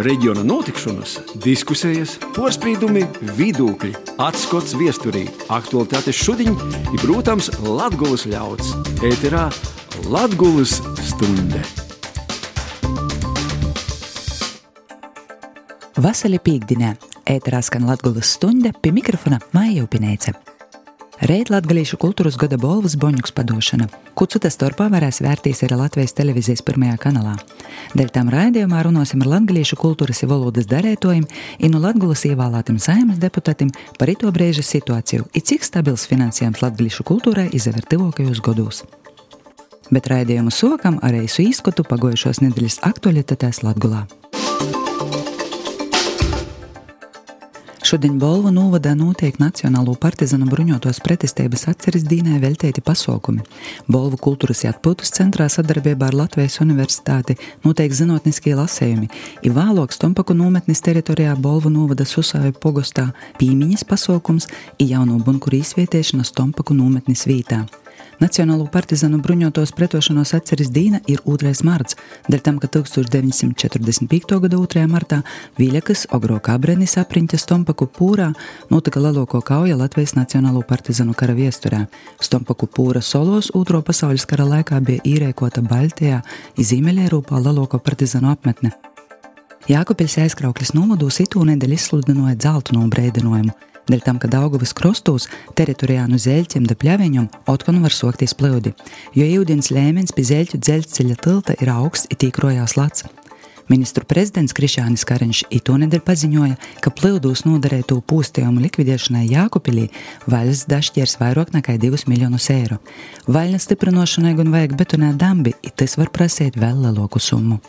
reģiona notikšanas, diskusijas, porcelāna, vidūkļi, atskats viesturī, aktuālitātes šodien ir, protams, Latvijas ļauds. Ēterā Latvijas stunde! Vasarī pīkdienā ēterā skan Latvijas stunde pie mikrofona Maija Upinēce. Reit latgalīšu kultūras gada bolvas boņuks padošana, kucu tas torpā varēs vērtīs arī Latvijas televīzijas pirmajā kanālā. Dēļ tam raidījumā runāsim ar latgalīšu kultūras un valodas darētojiem un no Latgulas ievēlētiem saimas deputātiem par ito brīža situāciju, ir cik stabils finansējums latgalīšu kultūrai izaver tuvākajos gados. Bet raidījumu sokam arī su izskatu pagojušos nedēļas aktualitātēs Latgulā. Šodien Bolva novadā notiek Nacionālo partizānu bruņotos pretestības atceres dīnai veltīti pasaukumi. Bolvu kultūras atpūtas centrā sadarbībā ar Latvijas universitāti notiek zinātniskie lasējumi, ir vēloks Tompaku nometnes teritorijā Bolvu novada Susāju pogostā pīmiņas pasaukums, ir jauno bunkuru izvietēšanas Tompaku nometnes vītā. Nacionālo partizānu bruņotos pretošanos atceras Dīna ir 2. marts, dēļ tam, ka 1945. gada 2. martā Viļakas Ogro Kabrenis apriņķa Stompaku pūrā notika lielāko kauja Latvijas Nacionālo partizānu kara viesturē. Stompaku pūra solos Otro pasaules kara laikā bija īrēkota Baltijā, Ziemeļērūpā lielāko partizānu apmetne. Jākopils aizkrauklis novados itū nedēļu izsludināja dzeltu no brēdinājumu. Dēļ tam, ka Daugavas krostos teritorijā no zeļķiem da pļaviņam otkonu var sokties plūdi, jo ūdens līmenis pie zeļķu dzelzceļa tilta ir augsts, it īkrojās lats. Ministru prezidents Krišānis Kariņš itonedēļ paziņoja, ka plūdus noderēto pūstījumu likvidēšanai Jākupilī vaļas dašķiers vairāk nekā 2 miljonus eiro. Vaļnas stiprinošanai gan vajag betonēt dambi, it tas var prasīt vēl lielāku summu.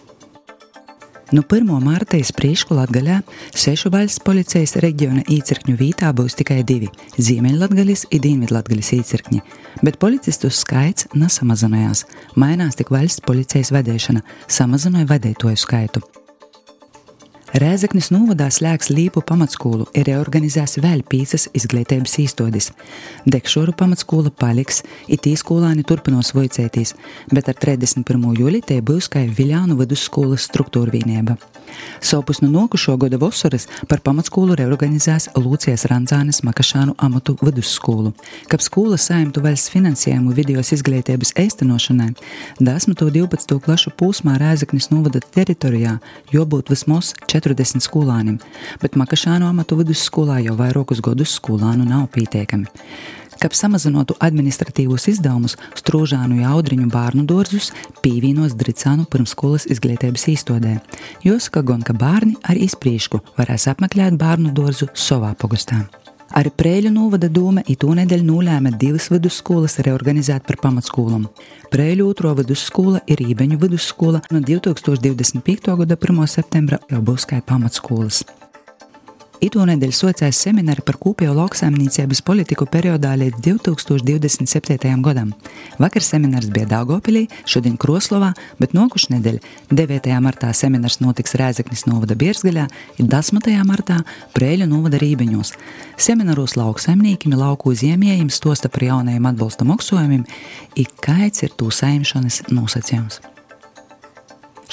No 1. marta iz priekšu Latvijā sešu valsts policijas reģiona īcirkņu vītā būs tikai divi - Ziemeļlatgaļas un Dienvidlatgaļas īcirkņi, bet policistu skaits nesamazinājās. Mainās tik valsts policijas vadīšana, samazināja vadītāju skaitu. Rēzaknis novadā slēgs Līpu pamatskolu ir reorganizēs vēl pīcis izglītības īstodis. Dekšoru pamatskola paliks, it īskolāni turpinos voicētīs, bet ar 31. jūli te būs kā Viļānu vidusskolas struktūra Sopus no nokušo gada vasaras par pamatskolu reorganizēs Lūcijas Ranzānes Makašānu amatu vidusskolu. Kap skola saimtu valsts finansējumu vidējos izglītības īstenošanai, 10. un 12. klašu posmā Rēzaknis novada teritorijā jābūt vismaz 40 skolānim, bet Makašānu amatu vidusskolā jau vairākus gadus skolānu nav pietiekami ka samazinātu administratīvos izdevumus Strūžānu Jaudriņu bērnu dārzus pīvīnos Dricānu pirmskolas izglītības īstodē. Jāsaka ka bērni arī izpriekšu varēs apmeklēt bērnu dārzu savā pogastā. Arī Prēļu novada doma itū nedēļu nolēma divas vidusskolas reorganizēt par pamatskolām. Prēļu otro vidusskola ir Ībeņu vidusskola no 2025. gada 1. septembra jau būs kā pamatskolas. Itonedēļ socēs semināri par kopējo lauksaimniecības politiku periodā līdz 2027. gadam. Vakar seminārs bija Daugopilī, šodien Kroslovā, bet nokušnedēļ 9. martā seminārs notiks Rēzeknis novada Biersgaļā, un 10. martā Prēļu novada Rībeņos. Semināros lauksaimniekiem lauku uzņēmējiem stosta par jaunajiem atbalsta maksājumiem, ik kāds ir tū saimšanas nosacījums.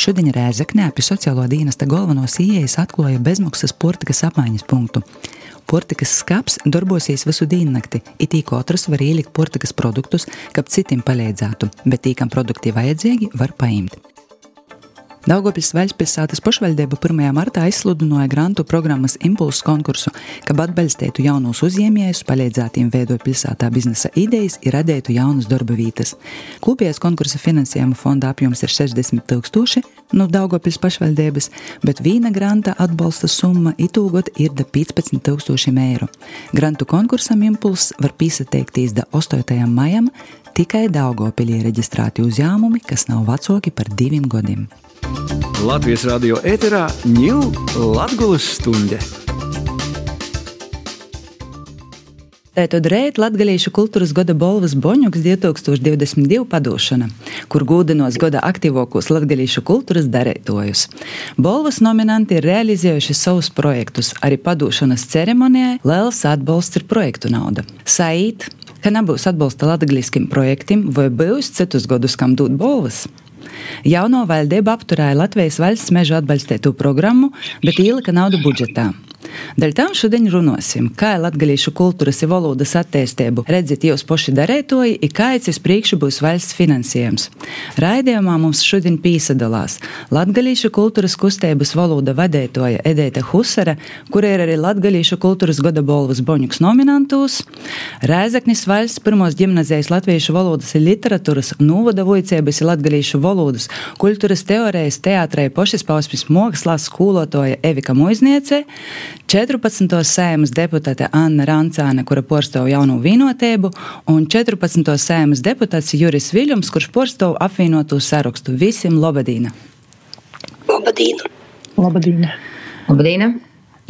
Šodien Rēzaknē pie sociālo dienesta galvenos ieejas atklāja bezmaksas portikas apmaiņas punktu. Portikas skats darbosies visu diennakti, it kā katrs var ielikt portikas produktus, kā citiem palīdzētu, bet tīkam produkti vajadzīgi var paimt. Daugopils Vaļspilsētas pašvaldība 1. martā izsludināja grantu programmas impulsu konkursu, kad atbalstītu jaunus uzņēmējus, palīdzētu viņiem veidot pilsētā biznesa idejas un radītu jaunas darba vietas. Kopējais konkursa finansējuma fonda apjoms ir 60 tūkstoši no Daugopils pašvaldības, bet vīna granta atbalsta summa itūgot ir da 15 tūkstošiem eiro. Grantu konkursam impulss var piesateikties da 8. maijam tikai Daugopilī reģistrēti uzņēmumi, kas nav vecāki par diviem gadiem. Latvijas radio ēterā ņūl Latgulas stunde. Tātad rīt Latvijas kultūras gada balvas Boņuks 2022 padošana, kur gūdinos gada aktīvākos latviešu kultūras darītājus. Balvas nominanti ir realizējuši savus projektus, arī padošanas ceremonijai liels atbalsts ir projektu nauda. Saīt, ka nebūs atbalsta latviešiem projektiem, vai būs citus gadus, kam dot balvas? Jauno valdību apturēja Latvijas valsts meža atbalstītu programmu, bet ielika naudu budžetā. Daļai tam šodien runāsim, kā latgalīšu kultūras un valodas attīstību redzēt jūs paši darētoji, ir kāds uz priekšu būs valsts finansējums. Raidījumā mums šodien pīsadalās latgalīšu kultūras kustības valoda vadētoja Edēta Husara, kur ir arī latgalīšu kultūras goda bolvas boņuks nominantūs, Rēzaknis valsts pirmos gimnazijas latviešu valodas un literatūras nūvada vojciebas latgalīšu valodas kultūras teorijas teātrai pošas pausmis mākslās skolotoja Evika Muizniece, 14. sēmas deputāte Anna Rancāne, kura porstov jaunu vienotību, un 14. sēmas deputāts Juris Viļums, kurš porstov apvienotu sarakstu. Visiem Lobadīna! Labadīna! Labadīna! Labadīna.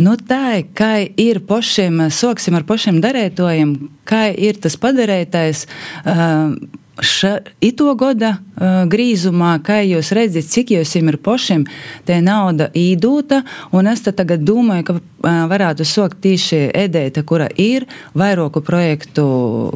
Nu, tā kā ir pašiem, sāksim ar pašiem darētojiem, kā ir tas padarētais. Uh, ito gada uh, grīzumā, kā jūs redzat, cik jūs ir pašiem tā nauda īdūta, un es tagad domāju, ka uh, varētu sokt tieši Edēta, kura ir vairāku projektu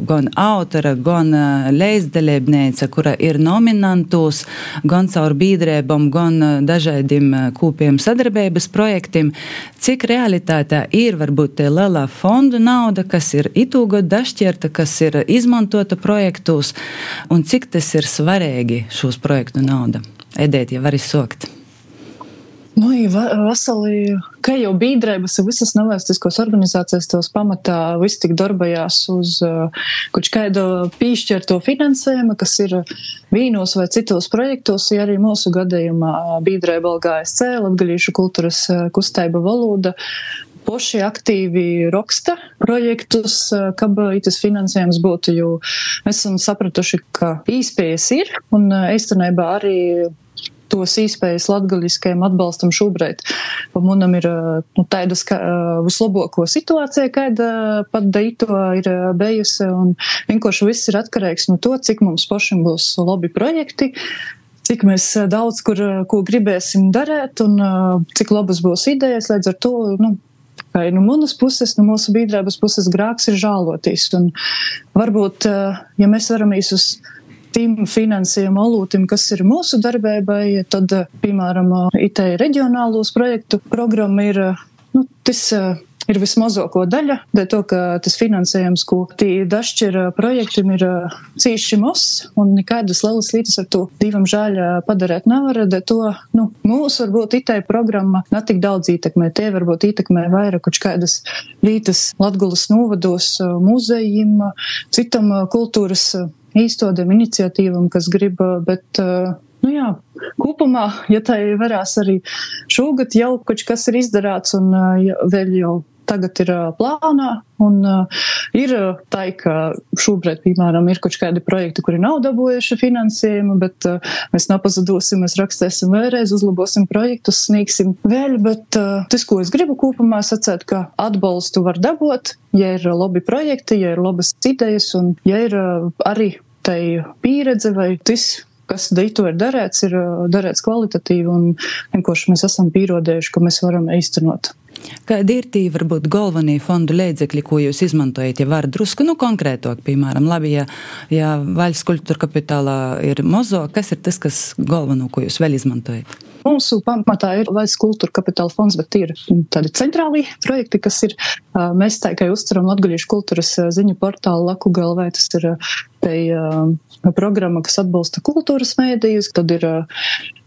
gan autora, gan uh, leizdalībnēca, kura ir nominantus, gan caur bīdrēbam, gan uh, dažādiem uh, kūpiem sadarbības projektiem, cik realitātē ir varbūt te lielā fondu nauda, kas ir itu gadu dašķirta, kas ir izmantota projektos un cik tas ir svarīgi šos projektu nauda. Edēt, ja var izsokt. Nu, vasarī, kā jau biedrības, visas nevalstiskās organizācijas tos pamatā viss tik darbojās uz uh, kaut kādu piešķirto finansējumu, kas ir vīnos vai citos projektos, ja arī mūsu gadījumā biedrība LGSC, Latgalīšu kultūras uh, kustība valoda, poši aktīvi raksta projektus, kad tas finansējums būtu, jo esam sapratuši, ka īspējas ir un īstenībā arī tos īspējas latgaliskajam atbalstam šobrīd. Manam ir nu, tāda vislabāko situācija, kāda pat daito ir bijusi, un vienkārši viss ir atkarīgs no to, cik mums pašiem būs labi projekti, cik mēs daudz kur, ko gribēsim darīt un cik labas būs idejas. Līdz ar to nu, Vai no manas puses, no mūsu biedrības puses, grāks ir žēloties. Un varbūt, eh, ja mēs varamies uz tiem finansējuma alūtim, kas ir mūsu darbībai, tad, eh, piemēram, IT reģionālos projektu programma ir, eh, nu, tas ir vismazāko daļa, dēļ to, ka tas finansējums, ko tie dašķir projektam, ir cīši mos, un nekādas lielas lietas ar to divam žēl padarēt nevar, dēļ to, nu, mūs varbūt itai programma netik daudz ietekmē, tie varbūt ietekmē vairāk kaut kādas lietas Latgulas novados, muzejim, citam kultūras īstodiem iniciatīvam, kas grib, bet Nu jā, kopumā, ja tā varēs arī šogad jau kaut kas ir izdarāts un vēl jau tagad ir plānā. Un, uh, ir tā, ka šobrīd, piemēram, ir kaut kādi projekti, kuri nav dabūjuši finansējumu, bet uh, mēs nepazudosim, mēs rakstīsim vēlreiz, uzlabosim projektus, sniegsim vēl. Bet uh, tas, ko es gribu kopumā sacēt, ka atbalstu var dabūt, ja ir labi projekti, ja ir labas idejas un ja ir uh, arī tai pieredze vai tas kas dīto ir darēts, ir darēts kvalitatīvi un vienkārši mēs esam pierodējuši, ka mēs varam īstenot. Kādi ir tie varbūt galvenie fondu līdzekļi, ko jūs izmantojat? Ja var drusku nu, konkrētāk, piemēram, labi, ja, ja valsts kultūra kapitālā ir mozo, kas ir tas, kas galveno, ko jūs vēl izmantojat? Mūsu pamatā ir valsts kultūra kapitāla fonds, bet ir tādi centrāli projekti, kas ir, mēs tā kā uztveram Latgaliešu kultūras ziņu portālu Laku galvē, tas ir te, programma, kas atbalsta kultūras mēdījus, tad ir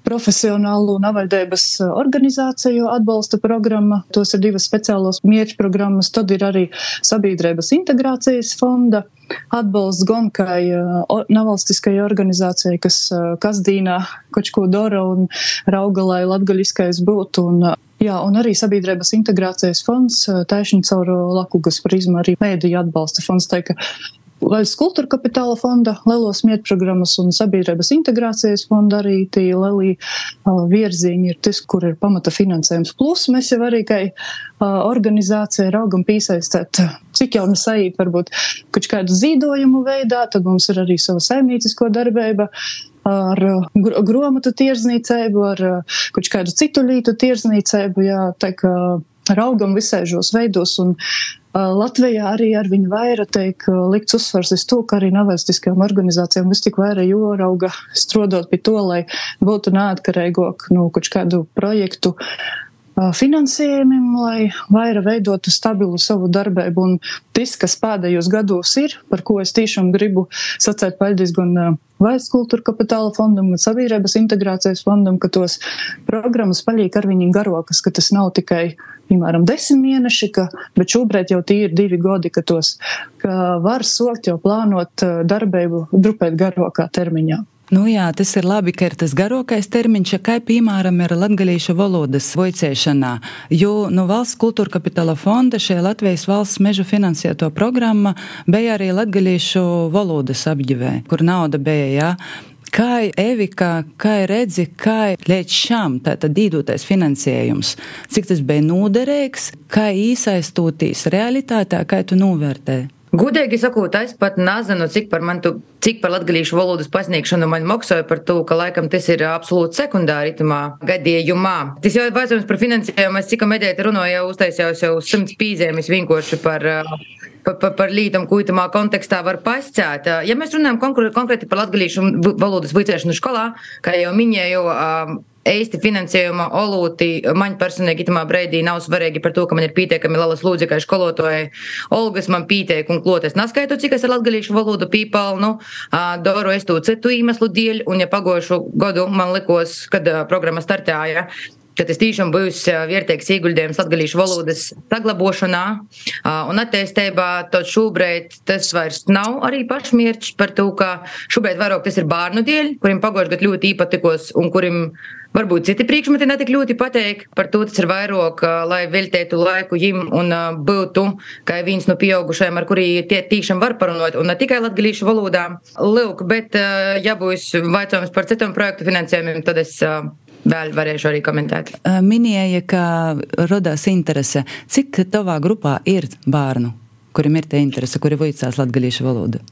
profesionālu navaļdēbas eh, organizāciju atbalsta programma. Tos ir divas speciālos mierķu programmas. Tad ir arī sabiedrības integrācijas fonda atbalsts gan kai uh, nevalstiskajai organizācijai, kas uh, kasdīnā kaut ko dara un rauga, lai latgaļiskais būtu. Un, Jā, un arī sabiedrības integrācijas fonds, taišņi caur Lakugas prizmu, arī mēdīja atbalsta fonds. Tā, Valsts kultūra kapitāla fonda, Lelos mietprogrammas un sabiedrības integrācijas fonda arī tie lielī virziņi ir tas, kur ir pamata finansējums. Plus mēs jau arī kā organizācija raugam piesaistēt, cik jau nesait varbūt kaut kādu zīdojumu veidā, tad mums ir arī sava saimniecisko darbība ar gr gromatu tirzniecību, ar kaut kādu citu lītu tirzniecību, jā, tā kā raugam visai šos veidos un Latvijā arī ar viņu vairāk tiek likts uzsvars uz to, ka arī nevalstiskajām organizācijām vis tik vairāk jorauga strodot pie to, lai būtu neatkarīgāk no nu, kaut kādu projektu finansējumiem, lai vairāk veidotu stabilu savu darbību. Un tas, kas pēdējos gados ir, par ko es tiešām gribu sacēt paldies gan valsts kultūra kapitāla fondam, gan sabiedrības integrācijas fondam, ka tos programmas paliek ar viņiem garokas, ka tas nav tikai, piemēram, desmit mēneši, ka, bet šobrīd jau tie ir divi gadi, ka tos ka var sokt jau plānot darbību drupēt garokā termiņā. Nu jā, tas ir labi, ka ir tas garākais termiņš, kā piemēram ir latgalīšu valodas voicēšanā, jo no nu, valsts kultūra kapitāla fonda šajā Latvijas valsts mežu finansēto programma bija arī latgalīšu valodas apģivē, kur nauda bija, jā. Kā Evika, kā redzi, kā līdz šam tātad īdotais finansējums, cik tas bija noderīgs, kā īsaistoties realitātē, kā tu novērtē? Gudīgi sakot, es pat nezinu, cik par, tu, cik par latgadījušu valodas pasniegšanu man maksāja par to, ka laikam tas ir absolūti sekundāri itamā gadījumā. Tas jau ir vajadzams par finansējumu. Es cik medēti runāju, jau uztaisījos jau simts pīzēmis vienkārši par. Par, par, par lītam, ko itamā kontekstā var pascēt. Ja mēs runājam konkrēti par latgadījušu valodas vicēšanu skolā, kā jau minēju, īsti finansējuma olūti. Man personīgi itamā breidī nav svarīgi par to, ka man ir pietiekami liela slūdze, kā skolotāji. Olgas man pieteik un kloties neskaitu, cik es ar latgalīšu valodu pīpalnu, doru es to citu iemeslu dēļ, un ja pagošu gadu man likos, kad programma startēja, ka tas tiešām būs vērtīgs ieguldījums latgalīšu valodas saglabošanā. Un attīstībā, tad šobrīd tas vairs nav arī pašmērķis par to, ka šobrīd vairāk tas ir bērnu dēļ, kuriem pagājušajā gadā ļoti īpatikos un kuriem varbūt citi priekšmeti netik ļoti pateik. Par to tas ir vairāk, lai veltētu laiku viņam un būtu kā viens no pieaugušajiem, ar kuriem tie tiešām var parunot, un ne tikai latgalīšu valodā. Lūk, bet ja būs vaicājums par citiem projektu finansējumiem, tad es vēl varēšu arī komentēt. Minēja, ka radās interese. Cik tavā grupā ir bērnu, kuriem ir tā interese, kuri vicās latgalīšu valodu?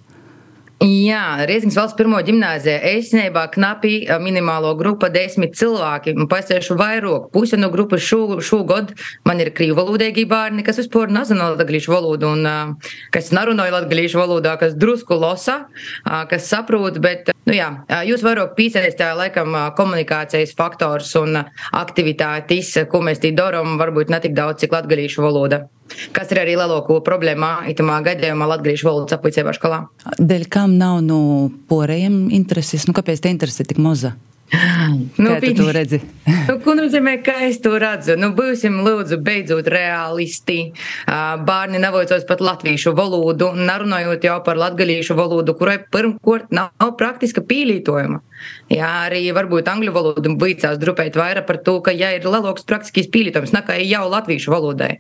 Jā, Rīgas valsts pirmo gimnāzijā īstenībā knapi minimālo grupa desmit cilvēki. Pasiešu vairāk. Puse no grupas šo, šogad man ir krīvu valodīgi bērni, kas vispār nezina latgalīšu valodu un kas narunāja latgalīšu valodā, kas drusku losa, kas saprot, bet, nu jā, jūs vairāk pīsēstā laikam komunikācijas faktors un aktivitātis, ko mēs tī daram, varbūt ne tik daudz, cik latgalīšu valoda. Kas ir arī lielāko problēma itamā gadījumā latviešu valodas aplicībā skolā? Dēļ kam nav no porējiem intereses? Nu, kāpēc te interese tik maza? Nu, Kā tu to redzi? nu, ko nozīmē, kā es to redzu? Nu, būsim, lūdzu, beidzot realisti. Bērni nevojos pat latviešu valodu, nerunājot jau par latgalīšu valodu, kurai pirmkārt nav praktiska pīlītojuma. Jā, arī varbūt angļu valoda bīcās drupēt vairāk par to, ka, ja ir lielāks praktiskīs pīlītojums nekā jau latviešu valodai,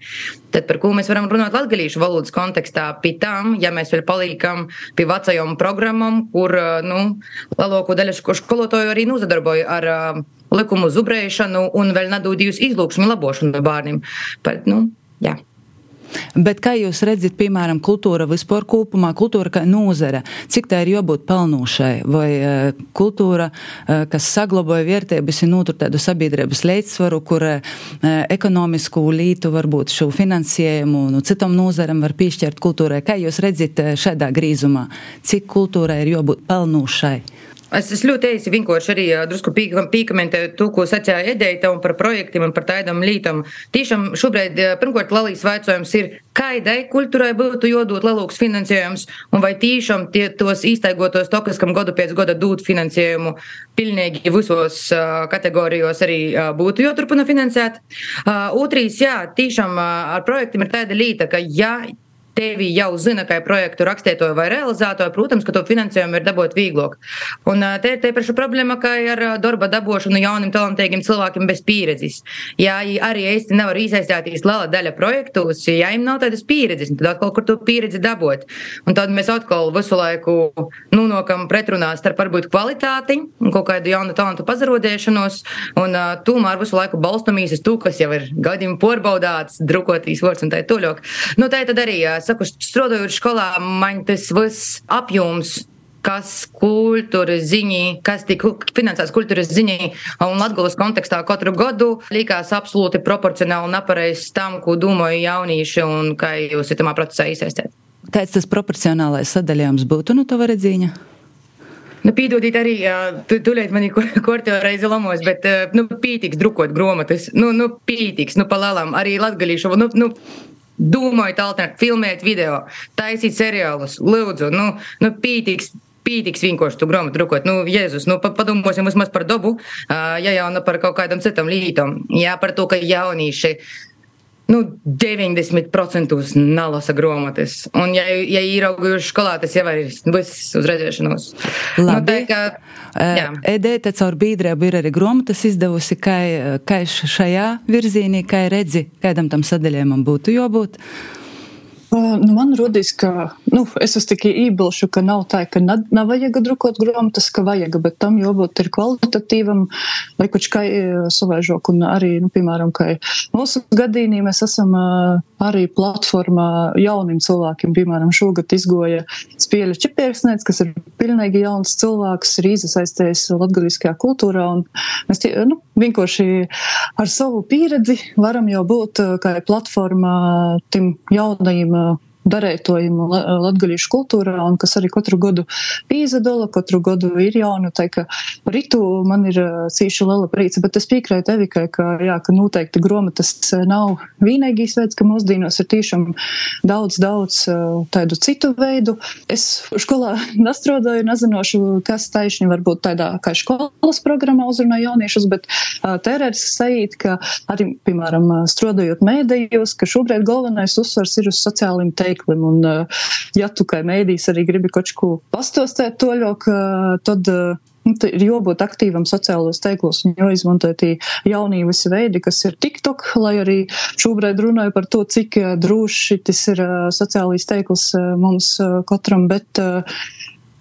tad par ko mēs varam runāt latgalīšu valodas kontekstā? Pie tam, ja mēs vēl paliekam pie vecajām programmām, kur, nu, lielāko daļu skolotāju arī nozadarboja ar uh, likumu zubrēšanu un vēl nedodījus izlūkšanu labošanu bērniem. Bet, nu, jā. Bet kā jūs redzat, piemēram, kultūra vispār kopumā, kultūra kā nozara, cik tā ir jābūt pelnošai, vai uh, kultūra, uh, kas saglaboja vērtības, ir notur tādu sabiedrības līdzsvaru, kur uh, ekonomisku lītu varbūt šo finansējumu, nu, citam nozaram var piešķirt kultūrai. Kā jūs redzat šādā grīzumā, cik kultūrai ir jābūt pelnošai? Es, es ļoti īsi vienkārši arī drusku pīkamentēju to, ko sacīja Edeita un par projektiem un par tādām lietām. Tiešām šobrīd, pirmkārt, Lalijas vaicojums ir, kādai kultūrai būtu jodot lielāks finansējums un vai tiešām tie tos īstaigotos tokas, kam gadu pēc gada dūt finansējumu pilnīgi visos uh, kategorijos arī uh, būtu joturpina finansēt. Uh, otrīs, jā, tiešām ar projektiem ir tāda līta, ka ja tevi jau zina, kā projektu rakstītāju vai realizētāju, protams, ka to finansējumu ir dabūt vieglāk. Un te ir tieši problēma, ka ar darba dabūšanu jauniem talantīgiem cilvēkiem bez pieredzes. Jā, arī īsti nevar iesaistīties liela daļa projektos, ja viņiem nav tādas pieredzes, tad atkal kur to pieredzi dabūt. Un tad mēs atkal visu laiku nonākam pretrunā starp varbūt kvalitāti un kaut kādu jaunu talantu pazarodēšanos, un uh, tomēr visu laiku balstamīs uz to, kas jau ir gadiem porbaudāts, drukotīs vārds un tā tālāk. Nu, tā tad arī strādājot skolā, man tas viss apjoms kas kultūras ziņā, kas tika finansēts kultūras ziņā un Latvijas kontekstā katru gadu, likās absolūti proporcionāli un nepareizs tam, ko domāju jaunieši un kā jūs ir tamā procesā iesaistīt. Kāds tas proporcionālais sadalījums būtu no nu, tava redzīņa? Nu, Pīdodiet arī, tūlīt mani korteo reizi lamos, bet, nu, pītīgs drukot gromatas, nu, nu, pītīgs, nu, palēlām, arī latgalīšu, nu, nu, Domājot, alternēt, filmēt video, taisīt seriālus, lūdzu, nu, nu pītīgs, pītīgs vienkārši tu grāmatu drukot. Nu, Jēzus, nu, padomāsim vismaz par dabu, ja jau ne par kaut kādam citam lītam. Jā, par to, ka jaunieši. Nu, 90% nelasa grāmatas. Un, ja, ja ierauguši skolā, tas jau ir viss uz redzēšanos. Nu, Labi. Nu, tā, ka, Edēta caur biedrību ir arī grāmatas izdevusi, kā, kā šajā virzienī, kā redzi, kādam tam sadaļojumam būtu jābūt. Nu, man rodīs, ka nu, es tikai iebilšu, ka nav tā, ka nav, nav vajag drukot grāmatas, ka vajag, bet tam jābūt ir kvalitatīvam, lai kaut kā savaižok. Un arī, nu, piemēram, ka mūsu gadījumā mēs esam arī platformā jauniem cilvēkiem. Piemēram, šogad izgoja spēļu čipieksnēts, kas ir pilnīgi jauns cilvēks, ir iesaisties latgaliskajā kultūrā. Un mēs tie, nu, vienkārši ar savu pieredzi varam jau būt kā platforma tim jaunajiem uh, darētojumu latgaļīšu kultūrā, un kas arī katru gadu pīzadola, katru gadu ir jauna, tā ka ritu man ir cīši liela prīca, bet es piekrēju Evikai, ka, jā, ka noteikti gromatas nav vienīgais veids, ka mūsdienos ir tiešām daudz, daudz tādu citu veidu. Es skolā nastrodāju, nezinošu, kas taisni varbūt tādā kā skolas programmā uzrunā jauniešus, bet tērērs sajūt, ka arī, piemēram, strodojot mēdījos, ka šobrīd galvenais uzsvars ir uz sociālajiem teikumiem veiklim. Un, eh, ja tu kā mēdījis arī gribi kaut ko pastostēt toļok, eh, tad eh, nu, ir jābūt aktīvam sociālos teiklos un jāizmanto tie jaunie visi veidi, kas ir TikTok, lai arī šobrīd runāju par to, cik droši tas ir sociālais teikls mums katram, bet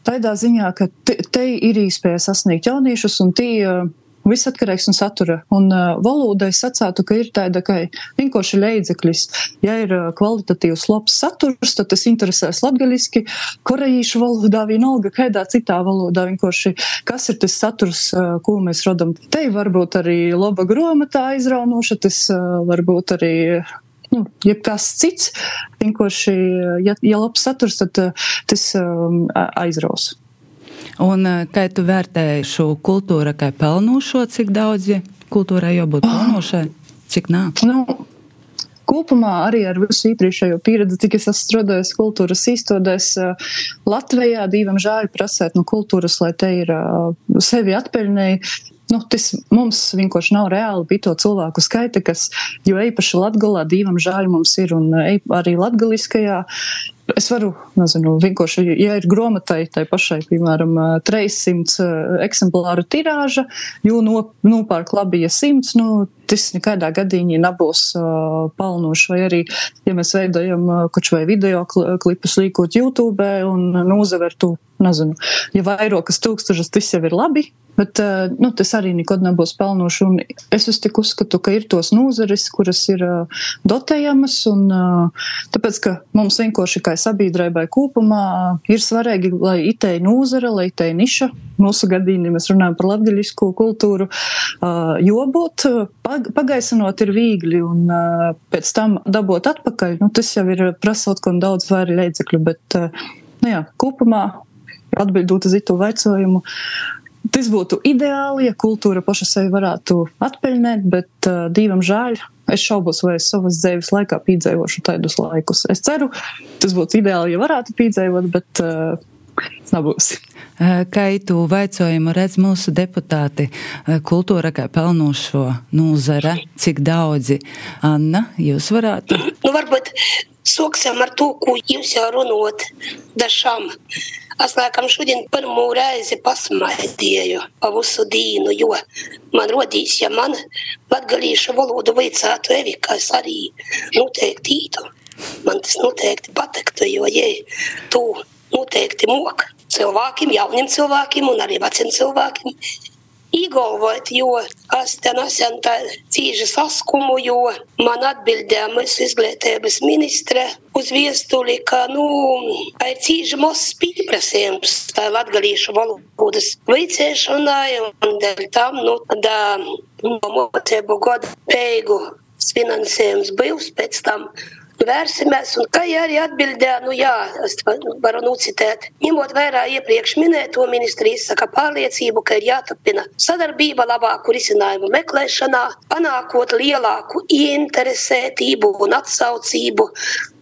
tādā ziņā, ka te, te ir iespēja sasniegt jauniešus un tie Viss atkarīgs no satura. Un uh, valoda es sacātu, ka ir tāda, ka vienkārši leidzeklis. Ja ir uh, kvalitatīvs labs saturs, tad tas interesēs latgaļiski, korejīšu valodā, vienalga, kādā citā valodā. Vienkārši, kas ir tas saturs, uh, ko mēs rodam. Te varbūt arī laba grāmatā aizraunoša, tas uh, varbūt arī nu, jebkas cits. Vienkārši, ja, ja labs saturs, tad uh, tas um, aizraus. Un eh, kā tu vērtēji šo kultūru, kā pelnošo, cik daudz kultūrai jābūt pelnošai, cik nāk? Nu, Kopumā arī ar visu iepriekšējo pieredzi, cik es esmu strādājis kultūras izstādēs, eh, Latvijā divam žāļi prasēt no kultūras, lai te ir eh, sevi atpeļnēji. Nu, tas mums vienkārši nav reāli bija to cilvēku skaita, kas, jo īpaši Latgalā divam žāļi mums ir un arī latgaliskajā Es varu, nezinu, vienkārši, ja ir grāmatai, tai pašai, piemēram, 300 eksemplāru tirāža, jo nopērk labi, ja 100, nu, tas nekādā gadījumā nebūs uh, pelnoši. Vai arī, ja mēs veidojam uh, kaut vai video klipus līkot YouTube un nozaver tu, nezinu, ja vairākas tūkstošas, tas jau ir labi, bet uh, nu, tas arī nekad nebūs pelnoši. Un es tik uzskatu, ka ir tos nozares, kuras ir uh, dotējamas, un uh, tāpēc, ka mums vienkārši kā sabiedrībai kopumā ir svarīgi, lai itei nozara, lai itei niša, mūsu gadījumā mēs runājam par latgaļisku kultūru, uh, jo būt pagaisinot ir viegli, un uh, pēc tam dabūt atpakaļ, nu, tas jau ir prasot, ko daudz vairāk līdzekļu, bet, uh, nu jā, kopumā atbildot uz itu vaicojumu. Tas būtu ideāli, ja kultūra paša sevi varētu atpeļņot, bet uh, divam žēl. Es šaubos, vai es savas dzīves laikā piedzīvošu tādus laikus. Es ceru, tas būtu ideāli, ja varētu piedzīvot, bet uh, nebūs. Kā tu vaicojumu redz mūsu deputāti kultūra kā pelnošo nozara, cik daudzi? Anna, jūs varētu? Nu, varbūt soksim ar to, ko jūs jau runot dažām. Es laikam šodien pirmo reizi pasmaidīju pa visu dīnu, jo man rodīs, ja man latgalīšu valodu vajadzētu Evika, es arī noteikti ītu. Man tas noteikti patiktu, jo, ja tu noteikti moka cilvēkiem, jauniem cilvēkiem un arī veciem cilvēkiem. Iegalvot, jo Es te nesen tā cīži saskumu, jo man atbildēja mūsu izglītības ministre uz viestuli, ka, nu, ir cīži mozs pieprasījums tā latgalīšu valodas veicēšanai, un dēļ tam, nu, da mocēbu godu beigu finansējums bijis pēc tam vērsimies, un kā arī atbildēja, nu jā, es varu nucitēt. Ņemot vērā iepriekš minēto ministri izsaka pārliecību, ka ir jāturpina sadarbība labāku risinājumu meklēšanā, panākot lielāku ieinteresētību un atsaucību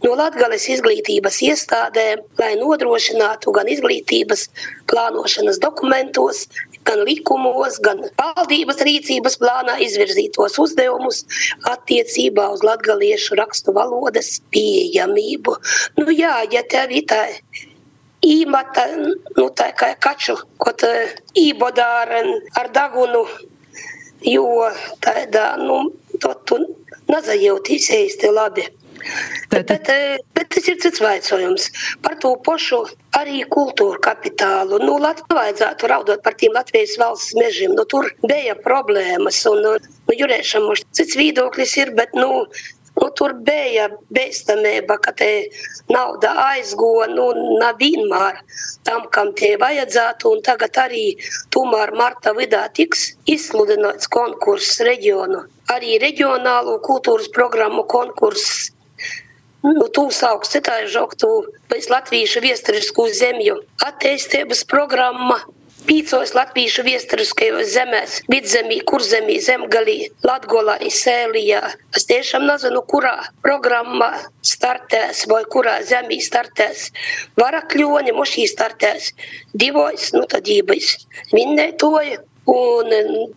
no Latgales izglītības iestādēm, lai nodrošinātu gan izglītības plānošanas dokumentos, gan likumos, gan valdības rīcības plānā izvirzītos uzdevumus attiecībā uz latgaliešu rakstu valodas pieejamību. Nu jā, ja tev ir tā īmata, nu tā kā kaču, tā ībodā ar, ar dagunu, jo tādā, nu, to tu nezajūtīs īsti labi. Bet, bet, bet tas ir cits jautājums par to pašu arī kultūra kapitālu. Nu, Latvijā vajadzētu raudot par tiem Latvijas valsts mežiem. Nu, tur bija problēmas, un nu, jurēšam mums cits viedoklis ir, bet, nu, Nu, tur bija bīstamība, ka te nauda aizgoja nu, nevienmēr tam, kam tie vajadzētu. Tagad arī tomēr marta vidū tiks izsludināts konkurss reģionu. Arī reģionālo kultūras programmu konkurss nu, tūsaugs citāžoktu pēc latviešu viesturiskų zemju attīstības programma. Pīcos latviešu viesturiskajos zemēs, vidzemī, kurzemī, zemgalī, Latgolā, Sēlijā. Es tiešām nezinu, kurā programmā startēs vai kurā zemī startēs. Varakļoni mošī startēs divos, nu tad ībais. Vinnētoja. Un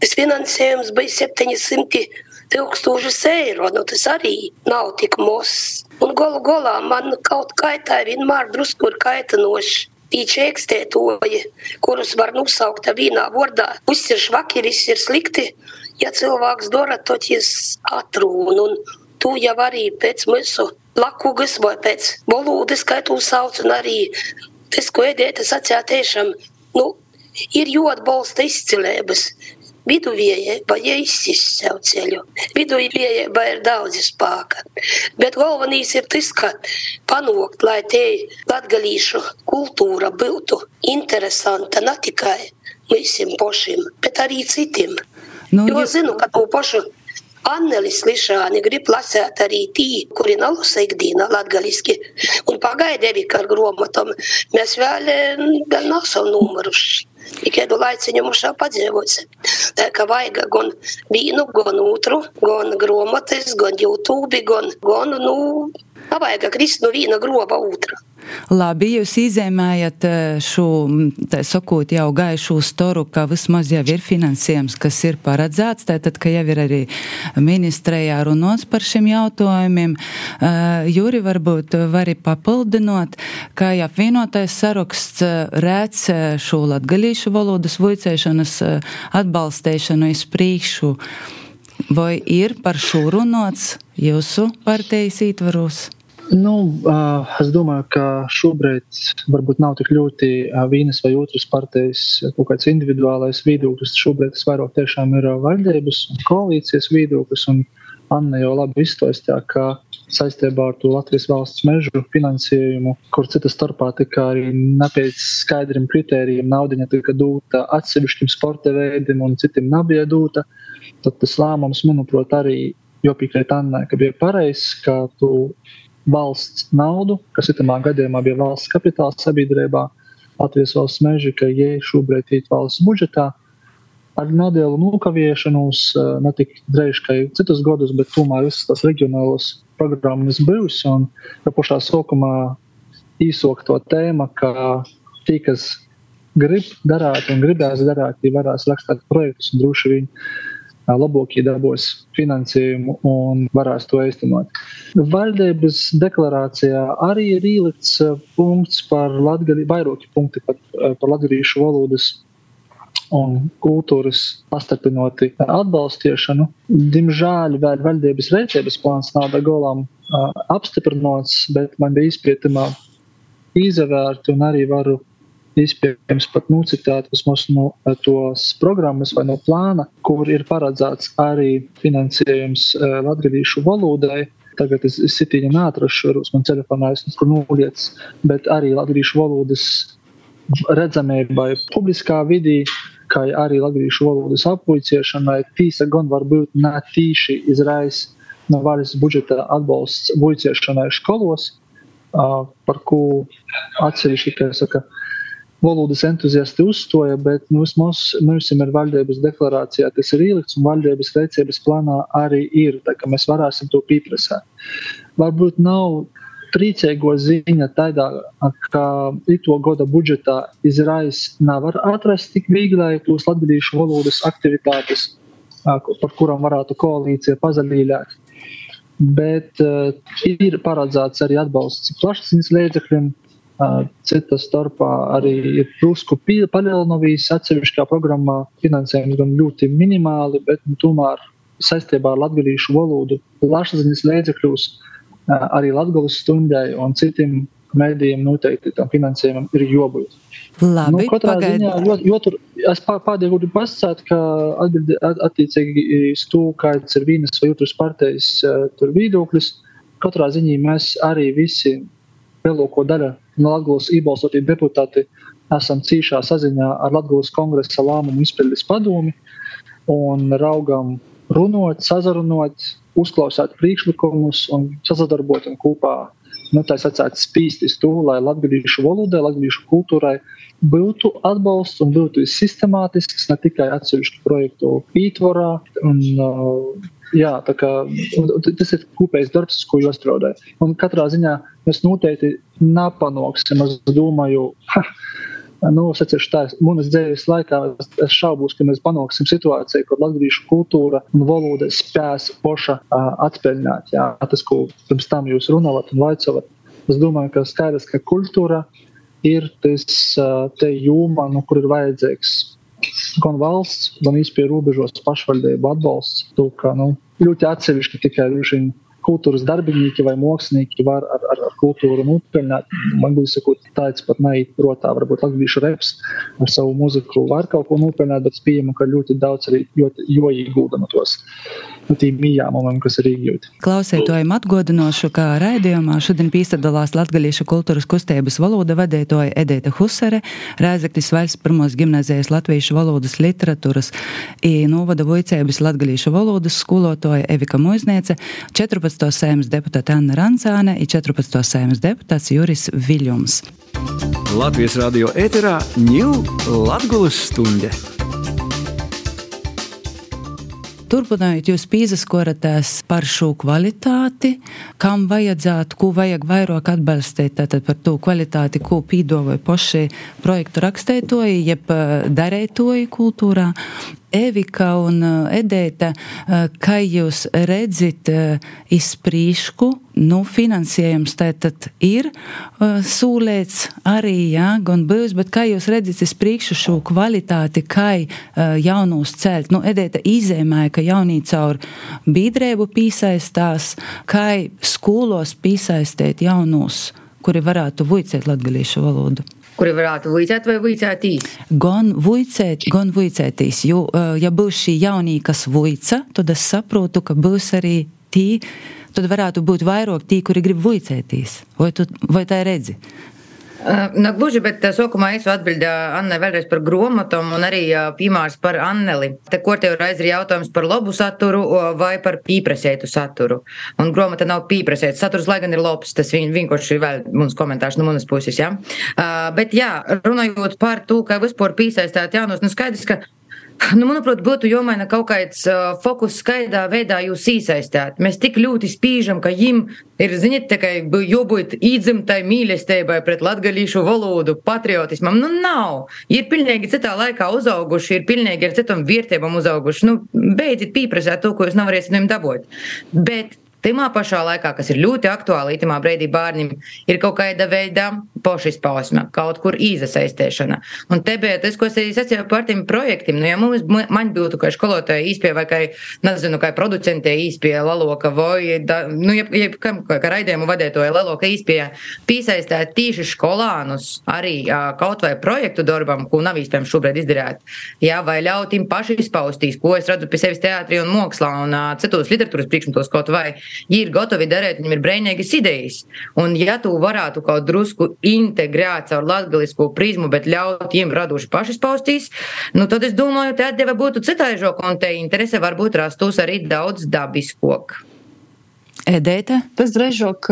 tas finansējums bija 700 tūkstošus eiro. Nu, tas arī nav tik mos. Un galu galā man kaut kaitāja vienmēr drusku ir kaitinoši. Tīči ekstētoji, kurus var nosaukt vienā vārdā. Viss ir švaki, viss ir slikti. Ja cilvēks dara, tad viņš atrūna. Un tu jau arī pēc mūsu lakugas vai pēc valodas, kā tu sauc, un arī tas, ko ēdēt, tas acē tiešām, nu, ir jāatbalsta izcilības viduvējai vajag izsist sev ceļu. Viduvējai ir daudz spēka. Bet galvenais ir tas, ka panākt, lai te latgalīšu kultūra būtu interesanta ne tikai visiem pašiem, bet arī citiem. Nu, jo es zinu, ka to pašu Annelis Lišāni grib lasēt arī tī, kuri nav lasa ikdīnā latgaliski. Un pagaidēvi, ka ar gromatom mēs vēl, vēl nesam numruši. Kādu laiciņu mums jau padzīvots. Tā kā vajag gan vienu, gan otru, gan grāmatas, gan YouTube, gan, gan nu, vajag krist no viena groba otra. Labi, jūs izēmējat eh, šo, tā sakot, jau gaišu storu, ka vismaz jau ir finansējums, kas ir paredzēts, tātad, ka jau ir arī ministrējā runots par šiem jautājumiem. Uh, Juri, varbūt vari papildinot, ka jau vienotais saraksts eh, rēc šo latgalīšu valodas vicēšanas atbalstēšanu iz priekšu. Vai ir par šo runots jūsu partijas ietvaros? Nu, es domāju, ka šobrīd varbūt nav tik ļoti vienas vai otras partijas kaut kāds individuālais viedoklis. Šobrīd tas vairāk tiešām ir valdības un koalīcijas viedoklis. Un Anna jau labi izstāstīja, ka saistībā ar to Latvijas valsts mežu finansējumu, kur cita starpā tika arī nepēc skaidriem kritērijiem naudiņa tika dota atsevišķiem sporta veidiem un citiem nebija dota, tad tas lēmums, manuprāt, arī jopiekrīt Annai, ka bija pareizs, ka tu valsts naudu, kas itamā gadījumā bija valsts kapitāla sabiedrībā, Latvijas valsts meži, ka jie šobrīd ir valsts budžetā. Ar nelielu nokavēšanos, eh, ne tik drēž kā citus gadus, bet tomēr visas tās reģionālas programmas bijusi. Un ja pašā sākumā īsok to tēmu, ka tie, kas grib darīt un gribēs darīt, tie varēs rakstīt projektus un droši vien labākie dabūs finansējumu un varēs to īstenot. Valdības deklarācijā arī ir ielikts punkts par latgali, vairāki punkti par, par latviešu valodas un kultūras pastarpinoti atbalstiešanu. Diemžēl vēl valdības rēcības plāns nav uh, apstiprināts, bet man bija izpētamā izvērta un arī varu iespējams pat nocitēt vismaz no tos programmas vai no plāna, kur ir paredzēts arī finansējums latgadīšu valodai. Tagad es, es sitīņu neatrašu, varbūt man telefonā esmu kur noliec, bet arī latgadīšu valodas redzamībai publiskā vidī, kā arī latgadīšu valodas apvuiciešanai, tīsa gan var būt ne tīši izraisa no valsts budžeta atbalsts vuiciešanai skolos, par ko atsevišķi, kā saka, valodas entuziasti uzstoja, bet nu, mums, mums ir valdības deklarācijā tas ir ielikts, un valdības rīcības plānā arī ir, tā ka mēs varēsim to pieprasīt. Varbūt nav priecīgo ziņa tādā, ka ito gada budžetā izraisa nevar atrast tik viegli tos latviešu valodas aktivitātes, par kurām varētu koalīcija pazaļīļāt. Bet uh, ir paredzēts arī atbalsts plašsaziņas līdzekļiem, Cita starpā arī ir drusku palielinājis atsevišķā programmā finansējums gan ļoti minimāli, bet nu, tomēr saistībā ar latviešu valodu plašsaziņas līdzekļus arī Latvijas stundai un citiem mēdījiem noteikti tam finansējumam ir jābūt. Labi, nu, katrā ziņā, jo, jo tur es pēdējā gribu pasakāt, ka atbildi attiecīgi uz to, kāds ir vienas vai otras partijas tur viedoklis, katrā ziņā mēs arī visi lielāko daļu no Latvijas iebalsotie deputāti esam cīšā saziņā ar Latvijas kongresa lēmumu izpildes padomi un raugam runot, sazarunot, uzklausīt priekšlikumus un sadarboties kopā. Nu, tā sacīt, spīstis to, lai latviešu valodai, latviešu kultūrai būtu atbalsts un būtu sistemātisks, ne tikai atsevišķu projektu ietvarā. Un, uh, jā, kā, tas ir kopējs darbs, ko jūs strādājat. Un katrā ziņā mēs noteikti nepanāksim. Es domāju, ha, nu, sacīšu tā, manas dzīves laikā es šaubos, ka mēs panāksim situāciju, kur latviešu kultūra un valoda spēs poša uh, atspēļināt. Jā, tas, ko pirms tam jūs runājat un vaicājat. Es domāju, ka skaidrs, ka kultūra ir tas uh, te jūma, nu, kur ir vajadzīgs gan valsts, gan īstenībā robežos pašvaldību atbalsts. To, ka, nu, ļoti atsevišķi tikai viņa kultūras darbinieki vai mākslinieki var ar, ar, ar kultūru nopelnīt. Man būs sakot, tāds pat neiet protā, varbūt latviešu reps ar savu muziku var kaut ko nopelnīt, bet pieņemu, ka ļoti daudz arī jo ieguldam tos nu, tīm mījāmumam, kas ir iegūti. Klausētojiem atgodinošu, ka raidījumā šodien pīsadalās Latgaliešu kultūras kustības valoda vadētoja Edēta Husare, Rēzektis Vaļs pirmos gimnazijas latviešu valodas literatūras i novada voicēbas Latgaliešu valodas skolotoja Evika Muizniece, 14. Sēmas deputāta Anna Rancāne i 14. sēmas deputāts Juris Viļums. Latvijas radio ēterā ņūl Latgulas stunde. Turpinājot, jūs pīzaskoratās par šo kvalitāti, kam vajadzētu, ko vajag vairāk atbalstīt, tātad par to kvalitāti, ko pīdoja paši projektu rakstētoji, jeb darētoji kultūrā. Evika un eh, Edēta, eh, kā jūs redzat izprīšku, eh, nu, finansējums tātad ir sūlēts arī, jā, gan būs, bet kā jūs redzat izprīkšu šo kvalitāti, kā jaunūs celt? Nu, Edēta izēmēja, ka jaunī caur bīdrēbu pīsaistās, kā skolos pīsaistēt jaunūs, kuri varētu vuicēt latgalīšu valodu kuri varētu vuicēt vai vuicētīs? Gan vuicēt, gan vuicētīs. Jo, ja būs šī jaunī, kas vuica, tad es saprotu, ka būs arī tī, tad varētu būt vairāk tī, kuri grib vuicētīs. Vai, tu, vai tā redzi? Nu, gluži, bet sākumā es atbildēju Annai vēlreiz par grāmatām un arī piemērs par Anneli. Te, kur tev reiz ir jautājums par labu saturu vai par pīprasētu saturu. Un grāmata nav pīprasēta saturs, lai gan ir labs. Tas vienkārši ir vēl mums komentārs no manas puses. Ja? Uh, bet jā, runājot par to, ka vispār piesaistāt jaunus, nu skaidrs, ka Nu, manuprāt, būtu jāmaina kaut kāds uh, fokus, kādā veidā jūs iesaistāt. Mēs tik ļoti spīžam, ka viņam ir, ziniet, tikai jābūt īdzimtai mīlestībai pret latgalīšu valodu, patriotismam. Nu, nav. Ir pilnīgi citā laikā uzauguši, ir pilnīgi ar citām vērtībām uzauguši. Nu, beidziet pieprasīt to, ko jūs nevarēsiet viņiem dabūt. Bet Timā pašā laikā, kas ir ļoti aktuāli, itamā brīdī bērniem ir kaut kāda veida pašizpausme, kaut kur izasaistēšana. Un te bija tas, ko es arī sacīju par tiem projektiem. Nu, ja mums, man būtu kā skolotāja īspēja vai kā, nezinu, kā producentē īspēja laloka vai, da, nu, ja, ja kā, kā raidījumu vadētoja laloka īspēja, piesaistēt tīši skolānus arī kaut vai projektu darbam, ko nav iespējams šobrīd izdarīt. Jā, vai ļaut viņiem paši izpaustīs, ko es redzu pie sevis teātrī un mākslā un uh, citos literatūras priekšmetos kaut vai. Viņi ir gatavi darīt, viņiem ir brīvīgas idejas. Un ja tu varētu kaut drusku integrēt caur latgalisko prizmu, bet ļaut viņiem radoši paši izpaustīs, nu tad es domāju, te atdeva būtu citaižok un te interese varbūt rastos arī daudz dabiskok. Edēta? Tas drežok,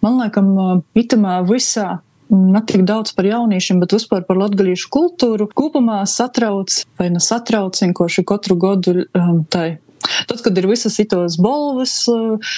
man liekas, itamā visā ne tik daudz par jauniešiem, bet vispār par latgalīšu kultūru. Kopumā satrauc vai nesatrauc vienkārši katru gadu um, tai. Tad, kad ir visas itos balvas, uh,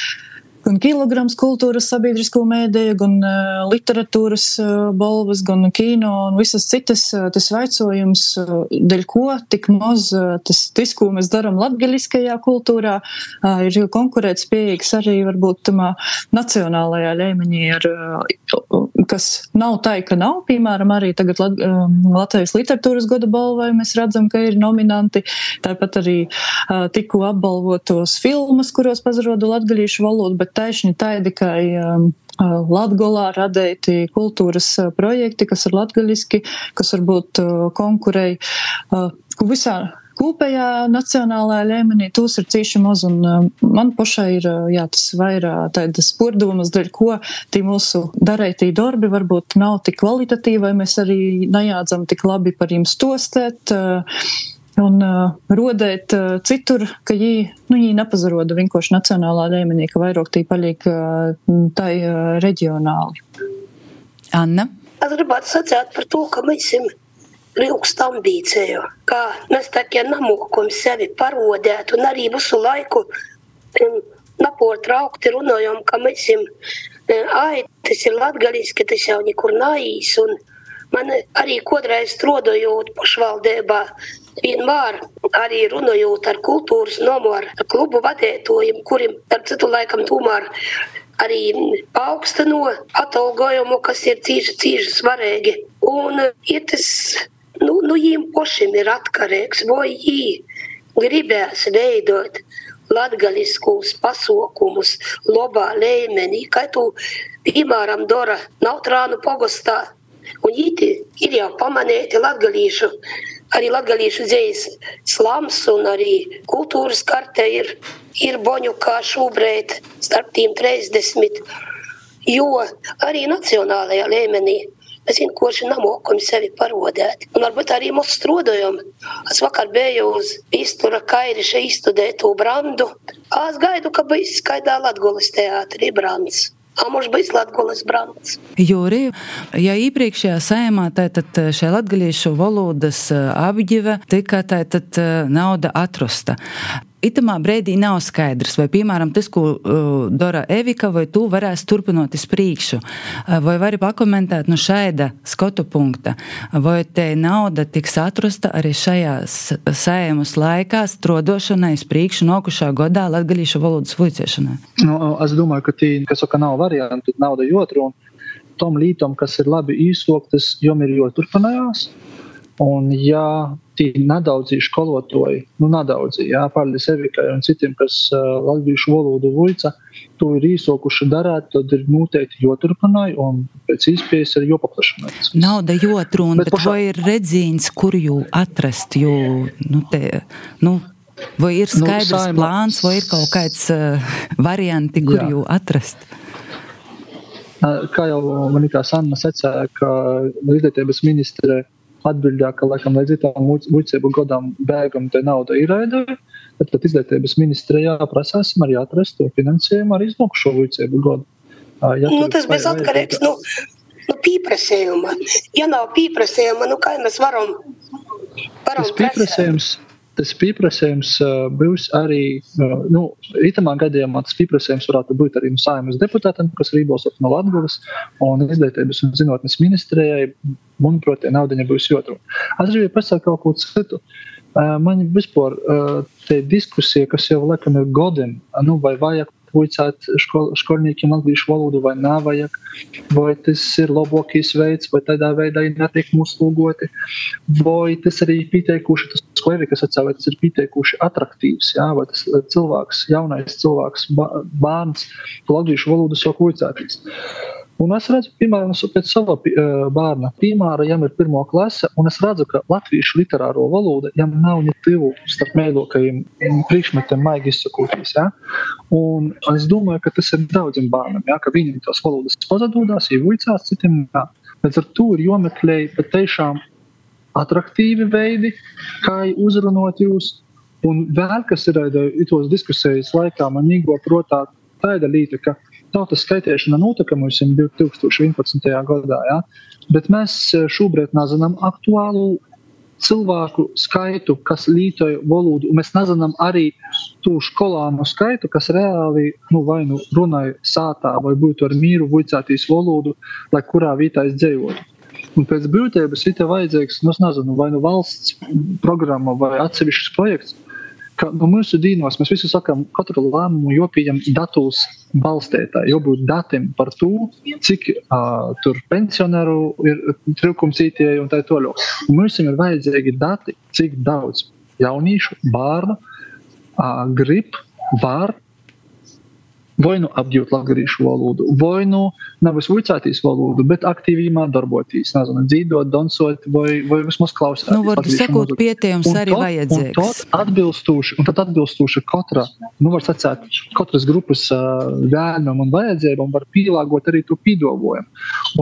gan kilograms kultūras sabiedrisko mēdīju, gan uh, literatūras uh, balvas, gan kino un visas citas. Uh, tas vaicojums, uh, dēļ ko tik maz uh, tas, tas, ko mēs darām latgaļiskajā kultūrā, uh, ir konkurētspējīgs arī varbūt tamā nacionālajā līmenī, ar, uh, kas nav tā, ka nav. Piemēram, arī tagad um, Latvijas literatūras gada balvai mēs redzam, ka ir nominanti. Tāpat arī uh, tikko apbalvotos filmas, kuros pazarodu latgaļīšu valodu, bet taisni taidikai um, uh, Latgolā radēti kultūras uh, projekti, kas ir latgaļiski, kas varbūt konkurēja visā kopējā nacionālajā līmenī tūs ir cīši maz, un man pašai ir jā, tas vairāk tādas pordomas, dēļ ko tī mūsu darētī darbi varbūt nav tik kvalitatīvi, vai mēs arī nejādzam tik labi par jums stostēt. Uh, un uh, rodēt uh, citur, ka viņi, nu, nepazaroda vienkārši nacionālā līmenī, ka vairāk tī paliek uh, tai uh, reģionāli. Anna? Es gribētu sacīt par to, ka mēs esam ilgst ambīciju, kā mēs tā kā namokam sevi parodēt un arī visu laiku um, naportraukti runājam, ka mēs esam, um, ai, tas ir latgaliski, tas jau nekur naīs, un man arī kodreiz strodojot pašvaldībā, vienmēr arī runājot ar kultūras nomu, ar klubu vadītājiem, kuriem, ar citu laikam, tomēr arī augstino atalgojumu, kas ir cīši, cīši svarīgi. Un ir tas, nu, nu viņiem pašiem ir atkarīgs, vai viņi gribēs veidot latgaliskos pasaukumus labā līmenī, kā tu, piemēram, dara Nautrānu pogostā. Un īti ir jau pamanīti latgalīšu arī latgalīšu dzējas slams un arī kultūras karte ir, ir boņu kā šobrīd starp tiem 30, jo arī nacionālajā līmenī mēs vienkārši nemokam sevi parodēt. Un varbūt arī mūsu strādājam. Es vakar biju uz iztura kairiša izstudētu brandu. Es gaidu, ka būs skaidā Latgulas teātrī brands. Mums bija Latvijas brands. Jūri, ja iepriekšējā saimā tātad šai latgalīšu valodas apģive tika tātad nauda atrasta. Itamā brīdī nav skaidrs, vai, piemēram, tas, ko uh, dara Evika, vai tu varēsi turpināt uz priekšu, uh, vai vari pakomentēt no šāda skatu punkta, vai te nauda tiks atrasta arī šajā sējumus laikā, strodošanai uz priekšu nokušā godā latgalīšu valodas vuiciešanai? Nu, es domāju, ka tī, kas saka, nav variantu, nauda jotru, un tom lītom, kas ir labi īsoktas, jom ir joturpinājās. Un, ja tie nedaudzi skolotāji, nu, nedaudzi, jā, paldies Evikai un citiem, kas uh, latviešu valodu vuica, to ir īsokuši darīt, tad ir noteikti joturpināj un pēc iespējas ir jopaplašināt. Nauda jotruna, bet, bet pašā... vai ir redzīns, kur jū atrast, jo, nu, te, nu, vai ir nu, skaidrs nu, saima... plāns, vai ir kaut kāds uh, varianti, kur Jā. jū atrast? Kā jau manītā Sanna secēja, ka izglītības ministre atbildēja, ka, laikam, līdz tam muļcību godam bēgam te nauda ir raidīja. Tad, tad izglītības ministrijā prasāsim arī atrast to finansējumu arī iznākušo muļcību godu. Ja nu, tas bez atkarīgs no nu, nu, pieprasījuma. Ja nav pieprasījuma, nu kā mēs varam, varam tas pieprasījums. Prasēt? Tas pieprasījums būs arī, nu, itamā gadījumā tas pieprasījums varētu būt arī no saimas deputātiem, kas ir Rībos no Latgulas un izglītības un zinātnes ministrijai. Manuprāt, tie naudiņa būs jotru. Es gribēju pasakāt kaut ko citu. Man vispār te diskusija, kas jau laikam ir godina, nu, vai vajag vuicāt škol, skolniekiem latviešu valodu vai nevajag, vai tas ir labākais veids, vai tādā veidā ir netiek uzlūgoti, vai tas arī pieteikuši, tas klerikas atcēl, vai tas ir pieteikuši atraktīvs, jā, vai tas cilvēks, jaunais cilvēks, bērns, latviešu valodu sāk vuicātīs. Un es redzu, piemēram, pēc sava bērna piemēra, jām ir pirmā klase, un es redzu, ka latviešu literāro valoda jām nav ne tuvu starp mēdokajiem priekšmetiem, maigi izsakoties. Ja? Un es domāju, ka tas ir daudziem bērniem, ja? ka viņiem tās valodas pazudās, ievuicās citiem. Ja? Līdz ar to ir jomeklē patiešām attraktīvi veidi, kā uzrunāt jūs. Un vēl kas ir tos diskusijas laikā, man īgo protā tāda līta, ka tautas skaitīšana notika mums 2011. gadā, ja? bet mēs e, šobrīd nezinām aktuālu cilvēku skaitu, kas lietoja valodu. Mēs nezinām arī to skolānu skaitu, kas reāli nu, vai nu runāja sātā, vai būtu ar mīru vicētīs valodu, lai kurā vietā es dzējotu. Un pēc būtības ir vajadzīgs, nu, nezinu, vai nu valsts programma vai atsevišķs projekts, ka no mūsu dīnos mēs visi sakām, katru lēmumu jopījam datus balstētāji, jābūt datiem par to, cik uh, tur pensionāru ir trūkums ītie un tā tālāk. Mums ir vajadzīgi dati, cik daudz jauniešu, bērnu uh, grib, var vai nu apgūt latviešu valodu, vai nu nevis vicētīs valodu, bet aktīvi darboties, nezinu, dzīvot, dansot, vai, vai vismaz klausīties. Nu, var sakot, pietiekams arī vajadzīgs. Un tad atbilstoši, un tad atbilstoši katra, nu, var sacēt, katras grupas uh, vēlmēm un vajadzībām var pielāgot arī to pīdovojumu.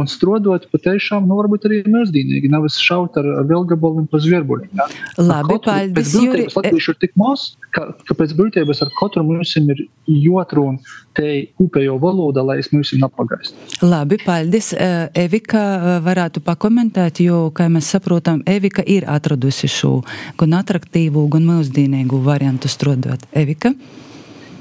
Un strodot patiešām, nu, varbūt arī mūsdīnīgi, nevis šaut ar, velgabaliem pa zvierbuļiem. Ja? Labi, paldies, Juri. Latviešu ir tik maz, ka, ka pēc būtības ar katru mums ir jotrun te upējo valoda, lai es mums nepagaistu. Labi, paldies. Eh, Evika eh, varētu pakomentēt, jo, kā mēs saprotam, Evika ir atradusi šo gan atraktīvu, gan mūsdīnīgu variantu strodot. Evika?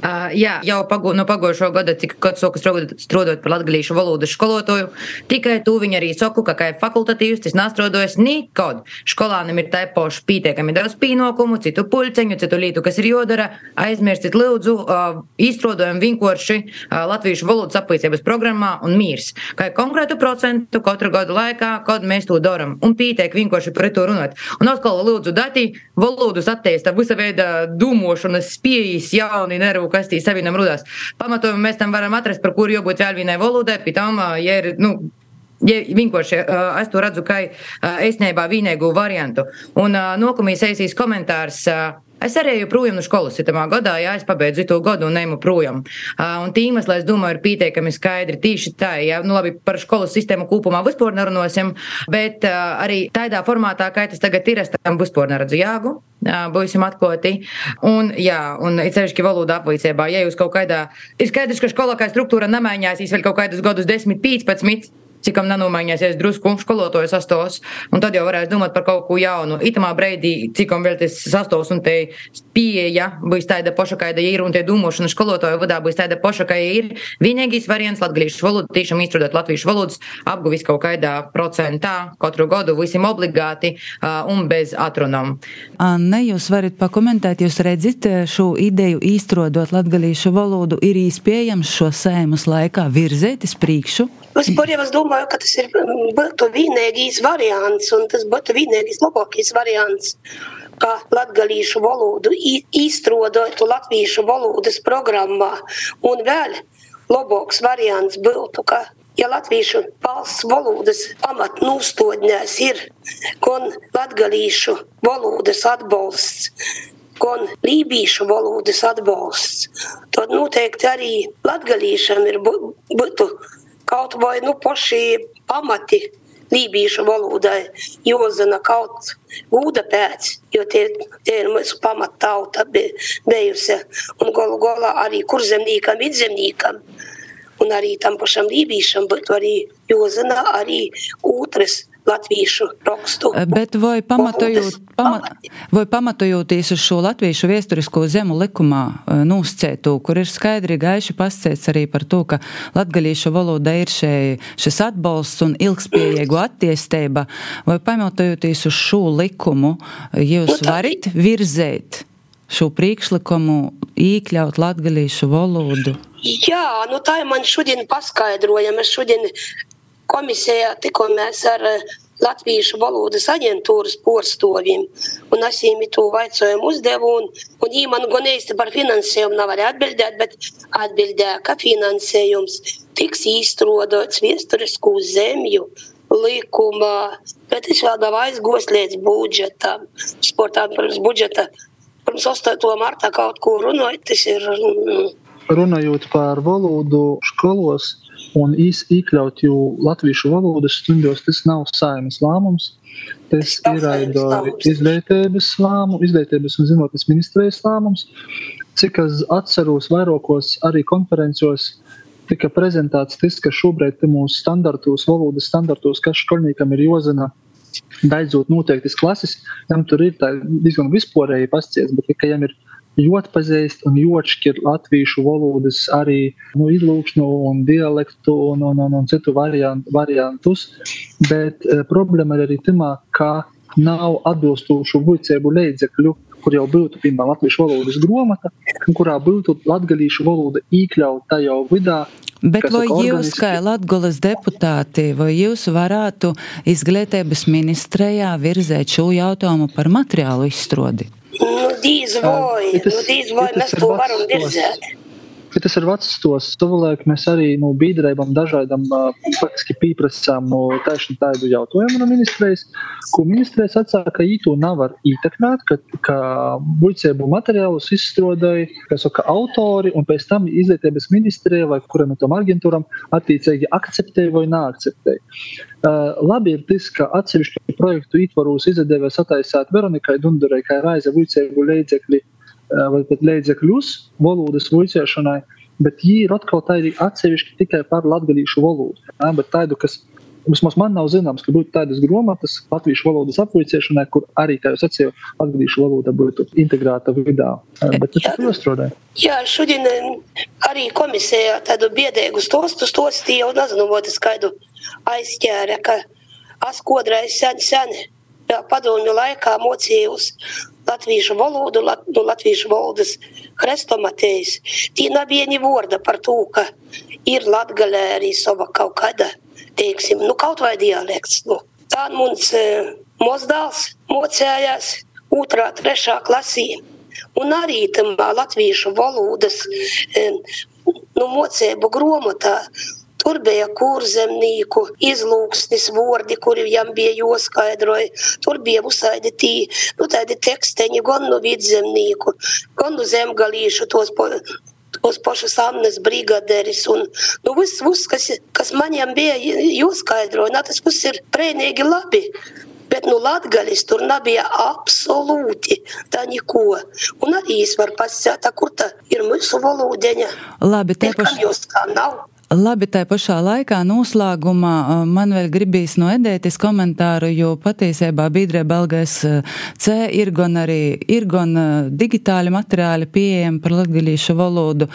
Uh, jā, jau pago, no pagošo gada, cik kāds sokas strādājot par latgalīšu valodas skolotoju, tikai tu viņi arī saku, ka kā fakultatīvs tas nāstrodojas nikod. Skolānam ir taipoši pietiekami daudz pīnokumu, citu puļceņu, citu lītu, kas ir jodara, aizmirstiet lūdzu, uh, izstrādājam vienkārši uh, latviešu valodas aplīcības programmā un mīrs. Kā konkrētu procentu katru gadu laikā, kad mēs to daram, un pietiek vienkārši par to runāt. Un atkal lūdzu dati, valodas attīsta visa veida dūmošanas spējas jauni nervu kastī savienam rudās. Pamatojumu mēs tam varam atrast, par kuru jābūt vēl vienai valodai, pie tam, ja ir, nu, Ja vienkārši es to redzu kā īstenībā vienīgu variantu. Un nokumīs eisīs komentārs. Es arī eju projām no skolas, citamā gadā, jā, es pabeidzu to gadu un neju projām. Uh, un tīmas, lai es domāju, ir pietiekami skaidri tieši tā, jā, nu labi, par skolas sistēmu kopumā vispār nerunāsim, bet uh, arī tādā formātā, kā tas tagad ir, es tam vispār neredzu jāgu būsim atklāti. Un, jā, un ir sevišķi valoda aplīcībā. Ja jūs kaut kādā, ir skaidrs, ka skolā struktūra nemainīsies vēl kaut kādus gadus 10, 15 cikam nenomainīsies drusku skolotāju sastos, un tad jau varēs domāt par kaut ko jaunu. Itamā breidī, cikam vēl tas sastos un te pieeja būs tāda paša, kāda ir, un tie domāšana skolotāju vadā būs tāda paša, kā ir. Vienīgais variants latviešu valodu tiešām izstrādāt latviešu valodas apguvis kaut kādā procentā katru gadu visiem obligāti un bez atrunām. Anne, jūs varat pakomentēt, jūs redzat šo ideju īstrodot latviešu valodu, ir īspējams šo sēmas laikā virzēties priekšu? Vispār jau es domāju, ka tas ir mm, būtu vienīgais variants, un tas būtu vienīgais labākais variants, kā latgalīšu valodu īstrodotu latviešu valodas programmā. Un vēl labāks variants būtu, ka ja latviešu valsts valodas pamatnūstodnēs ir gan latgalīšu valodas atbalsts, gan lībīšu valodas atbalsts, tad noteikti arī latgalīšam ir būtu kaut vai nu, paši pamati lībiešu valodai jāzina kaut gūda pēc, jo tie, tie ir mūsu pamattauta bijusi. Un galu galā arī kurzemniekam, vidzemniekam un arī tam pašam lībīšam būtu arī jāzina arī otras latviešu rakstu. Eh, bet vai, pamatojot, pama, vai pamatojoties uz šo latviešu viesturisko zemu likumā eh, noscētu, kur ir skaidri gaiši pascēts arī par to, ka latgalīšu valoda ir šē, šis atbalsts un ilgspējīgu attiestība, vai pamatojoties uz šo likumu, jūs nu, varat virzēt šo priekšlikumu iekļaut latgalīšu valodu Jā, nu tā ir man šodien paskaidroja. Mēs šodien komisijā tikāmies ar Latviešu valodas aģentūras porstoviem, un viņiem to jautājumu uzdevu, un, un viņi man gan īsti par finansējumu nevar atbildēt, bet atbildēja, ka finansējums tiks īstenots vēsturisku zemju likumā, bet es vēl nav aizgos līdz budžetam, sportām pirms budžeta. Pirms 8. martā kaut ko runājot, tas ir. Mm, Runājot par valodu skolos, un iekļaut jau latviešu valodas stundos, tas nav saimas lēmums. Tas ir izglītības lēmums, izglītības un zinātnes ministrijas lēmums. Cik es atceros, vairākos arī konferencos tika prezentēts tas, ka šobrīd mūsu standartos, valodas standartos, kas skolniekam ir jāzina, beidzot noteiktas klases, tam tur ir diezgan vispārēji pasties, bet tikai jām ir ļoti pazīst un ļoti šķir latviešu valodas arī nu, izlūkšanu un dialektu un, un, un, un citu variant, variantus. Bet e, problēma ir arī tamā, ka nav atbilstošu vicēbu līdzekļu, kur jau būtu, piemēram, latviešu valodas grāmata, kurā būtu latviešu valoda iekļauta jau vidā. Bet vai jūs, kā Latvijas deputāti, vai jūs varētu izglītības ministrijā virzēt šo jautājumu par materiālu izstrodi? Nu, dīz vai, nu, dīz vai mēs to varam virzēt. Ja tas ir vecs tos, savulaik mēs arī nu, biedrībām dažādam faktiski pieprasām no tieši tādu jautājumu no ministrijas, ko ministrijas atsāka, ka īto nevar ietekmēt, ka, ka buļcēbu materiālus izstrādāja, kā saka, autori, un pēc tam izglītības ministrija vai kuram tam aģentūram attiecīgi akceptēja vai neakceptēja. Uh, labi ir tas, ka atsevišķu projektu ietvaros izdevies attaisīt Veronikai Dundurai, kā raiza buļcēbu līdzekļi vai pat līdzekļus valodas vicēšanai, bet viņi ir atkal tādi atsevišķi tikai par latviešu valodu. Ja, bet tādu, kas vismaz man nav zināms, ka būtu tādas grāmatas latviešu valodas apvicēšanai, kur arī, kā jūs sacījāt, latviešu valoda būtu integrēta vidā. Bet tas ir jāstrādā. Jā, šodien arī komisijā tādu biedēgu stostu stostīja un tas kādu aizķēra, ka es kodreiz sen, sen padomju laikā mocījos latviešu valodu, lat, no latviešu valodas hrestomatējas. Tī nav vieni vārda par to, ka ir latgalē arī sava kaut kāda, teiksim, nu kaut vai dialekts. Nu. Tā mums e, mozdāls mocējās otrā, trešā klasī. Un arī tam latviešu valodas e, nu, mocēbu gromotā Tur bija kurzemnieku izlūksnis vārdi, kuri viņam bija jāskaidroja. Tur bija uzsaidi tī, nu, tādi teksteņi gan no vidzemnieku, gan no zemgalīšu tos po, tos pašus Annes brigaderis un, nu, viss, viss kas, kas maniem bija jāskaidroja, tas viss ir prēnīgi labi. Bet nu, Latvijas tur nebija absolūti tā neko. Un arī es varu pasakāt, kur tā ir mūsu valodeņa. Labi, te pašā. Jūs kā nav. Labi, tā pašā laikā noslēgumā man vēl gribīs no Edētis komentāru, jo patiesībā Bīdrē Belgais C ir gan arī, ir gan digitāli materiāli pieejami par latgalīšu valodu.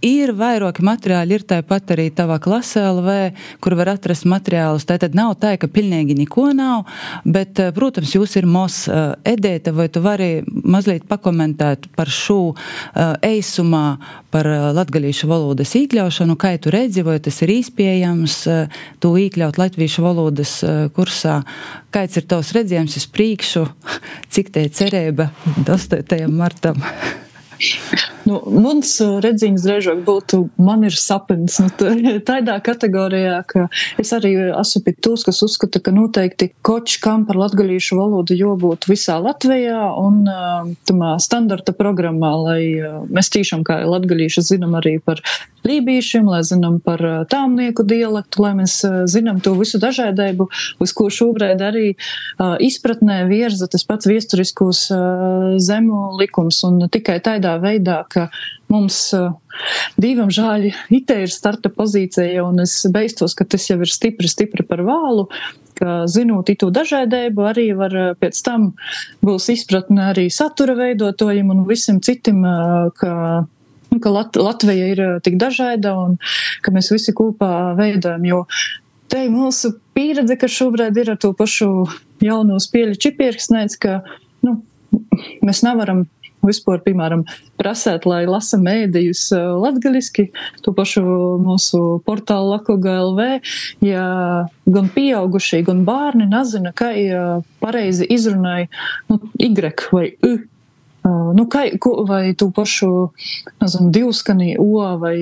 Ir vairāki materiāli, ir tāpat arī tavā klasē LV, kur var atrast materiālus. Tā tad nav tā, ka pilnīgi neko nav, bet, eh, protams, jūs ir mos eh, Edēta, vai tu vari mazliet pakomentēt par šo uh, eisumā, par latgalīšu valodas iekļaušanu, kā tu redzi, vai tas ir īspējams, uh, to iekļaut latviešu valodas uh, kursā. Kāds ir tavs redzējums uz priekšu, cik te cerība 8. martam? Nu, mans uh, redzījums drīzāk būtu, man ir sapnis. Nu, tādā kategorijā, ka es arī esmu pie tos, kas uzskata, ka noteikti koč kam par latgalīšu valodu jābūt visā Latvijā un uh, tamā standarta programmā, lai uh, mēs tīšām kā latgalīši zinām arī par lībīšiem, lai zinām par tāmnieku dialektu, lai mēs zinām to visu dažādību, uz ko šobrīd arī izpratnē virza tas pats viesturiskos zemu likums un tikai tādā veidā, ka mums divam žāļi itē ir starta pozīcija un es beistos, ka tas jau ir stipri, stipri par vālu, ka zinot itu dažādību, arī var pēc tam būs izpratne arī satura veidotājiem un visam citam, ka ka Lat Latvija ir eh, tik dažāda un ka mēs visi kopā veidojam. Jo te mūsu pieredze, ka šobrīd ir ar to pašu jaunu spēļu čipieksnēts, ka nu, mēs nevaram vispār, piemēram, prasēt, lai lasa mēdījus latgaliski, to pašu mūsu portālu Lakoga LV, ja gan pieaugušie, gan bērni nezina, kā pareizi izrunāja nu, Y vai U nu, kā, vai tu pašu nezinu, divskanī O vai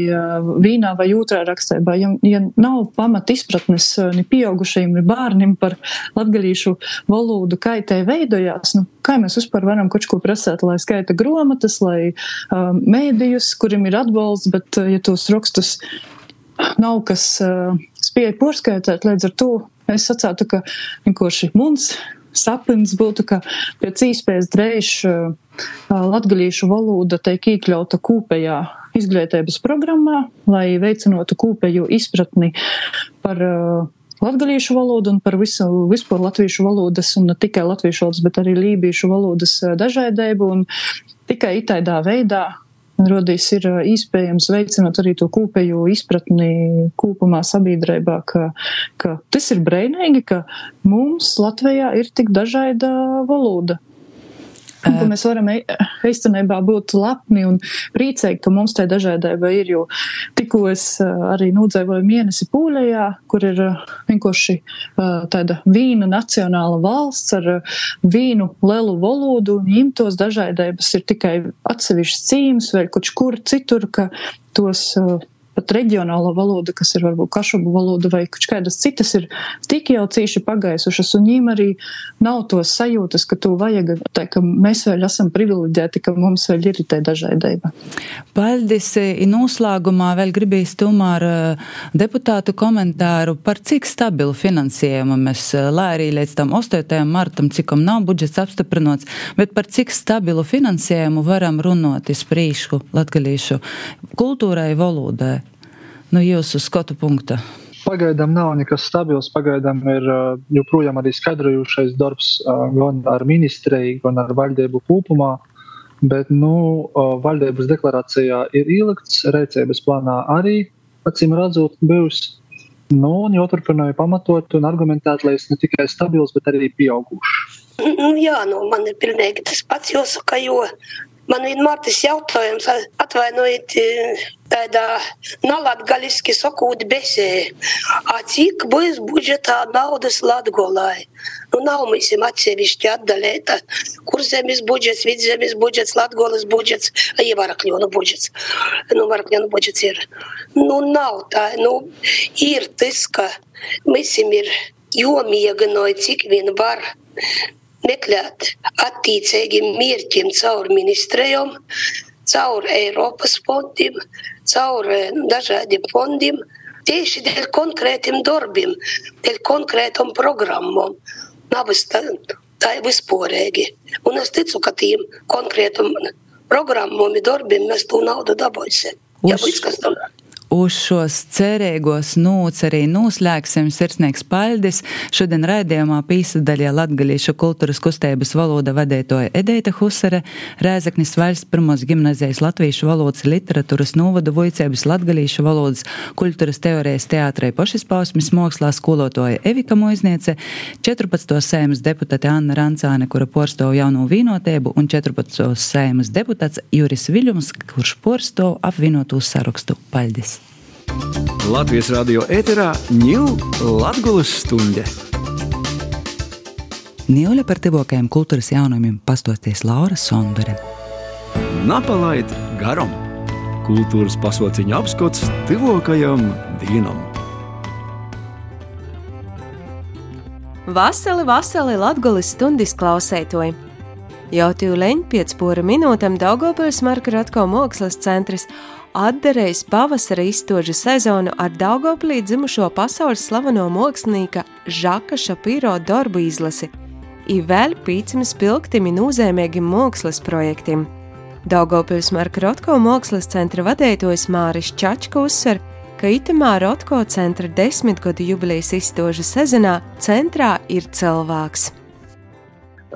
vīnā vai otrā rakstībā. Ja, ja nav pamat izpratnes ni pieaugušajiem, ni bērniem par latgalīšu valodu, kā tai veidojās, nu, kā mēs vispār varam kaut ko prasēt, lai skaita grāmatas, lai um, mēdījus, kuriem ir atbalsts, bet ja tos rakstus nav kas uh, spēja porskaitēt, līdz ar to es sacātu, ka vienkārši mums sapnis būtu, ka pēc iespējas drēž latgalīšu valoda tiek iekļauta kūpējā izglītības programmā, lai veicinātu kūpēju izpratni par latgalīšu valodu un par visu, vispār latviešu valodas, un ne tikai latviešu valodas, bet arī lībiešu valodas dažādību. Tikai tādā veidā rodīs ir iespējams veicināt arī to kopējo izpratni kopumā sabiedrībā, ka, ka tas ir brīnīgi, ka mums Latvijā ir tik dažāda valoda. Un, ka mēs varam īstenībā būt lepni un priecīgi, ka mums tā dažādība ir. Jo tikko es arī nodzīvoju mēnesi Pūlijā, kur ir vienkārši tāda vīna nacionāla valsts ar vīnu lielu valodu, un imtos dažādības ir tikai atsevišķs cīms vai kaut kur citur, ka tos pat reģionālo valodu, kas ir varbūt kašubu valoda vai kādas citas, ir tik jau cīši pagaisušas, un viņiem arī nav tos sajūtas, ka tu vajag, tā, ka mēs vēl esam privileģēti, ka mums vēl ir tā dažādība. Paldies! Noslēgumā vēl gribīs tomēr deputātu komentāru par cik stabilu finansējumu mēs, lai arī līdz tam 8. martam, cikam nav budžets apstiprinots, bet par cik stabilu finansējumu varam runāt iz prīšku latgalīšu kultūrai, valodai no jūsu skatu punkta? Pagaidām nav nekas stabils. Pagaidām ir joprojām arī skaidrojušais darbs gan ar ministriju, gan ar valdību kopumā. Bet nu, valdības deklarācijā ir ielikts, rēcības plānā arī, acīm redzot, bijusi. Nu, un jāturpināja pamatot un argumentēt, lai es ne tikai stabils, bet arī pieaugušs. Nu, jā, nu, man ir pilnīgi tas pats jāsaka, jo Man vienmēr tas jautājums, atvainojiet, tādā nalatgaliski sakūt besē, a cik būs budžetā naudas Latgolai? Nu, nav mums atsevišķi atdalēta, kur zemes budžets, vidzemes budžets, Latgolas budžets, ja Varakļona budžets. Nu, Varakļona budžets ir. Nu, nav tā, nu, ir tas, ka mēs ir jomieganoja, cik vien var meklēt attiecīgiem mērķiem caur ministrijām, caur Eiropas fondiem, caur eh, dažādiem fondiem, tieši dēļ konkrētiem darbiem, dēļ konkrētām programmām. Nabas tā, tā vispārīgi. Un es ticu, ka tiem konkrētiem programmām un darbiem mēs to naudu dabūsim. Uz... Ja, viss, kas tam ir uz šos cerīgos nūts arī noslēgsim sirsnīgs paļdis. Šodien raidījumā pīsadaļā Latgalīšu kultūras kustības valoda vadētoja Edeita Husare, Rēzaknis valsts pirmos gimnazijas latviešu valodas literatūras novadu vojcēbas Latgalīšu valodas kultūras teorijas teātrai pošispausmis mākslā skolotoja Evika Moizniece, 14. sēmas deputāte Anna Rancāne, kura porstov jauno vīnotēbu, un 14. sēmas deputāts Juris Viļums, kurš porstov apvienotu sarakstu. Paldies! Latvijas radio ēterā ņūl Latgulas stunde. Nīļa par tuvākajiem kultūras jaunumiem pastosties Laura Sondore. Napalaid garam! Kultūras pasauciņa apskats tuvākajam dienam! Vasali, vasali Latgulas stundas klausētoji! Jau tūlēņ pēc pora minūtēm Daugopils Marka Ratko mākslas centrs atderējis pavasara iztožu sezonu ar Daugoplī dzimušo pasaules slaveno mākslinieka Žaka Šapīro darbu izlasi, i vēl pīcim spilgtimi nūzēmēgim mākslas projektiem. Daugopils Marka Rotko mākslas centra vadētojs Māris Čačka uzsver, ka itamā Rotko centra desmitgadu jubilejas iztožu sezonā centrā ir cilvēks.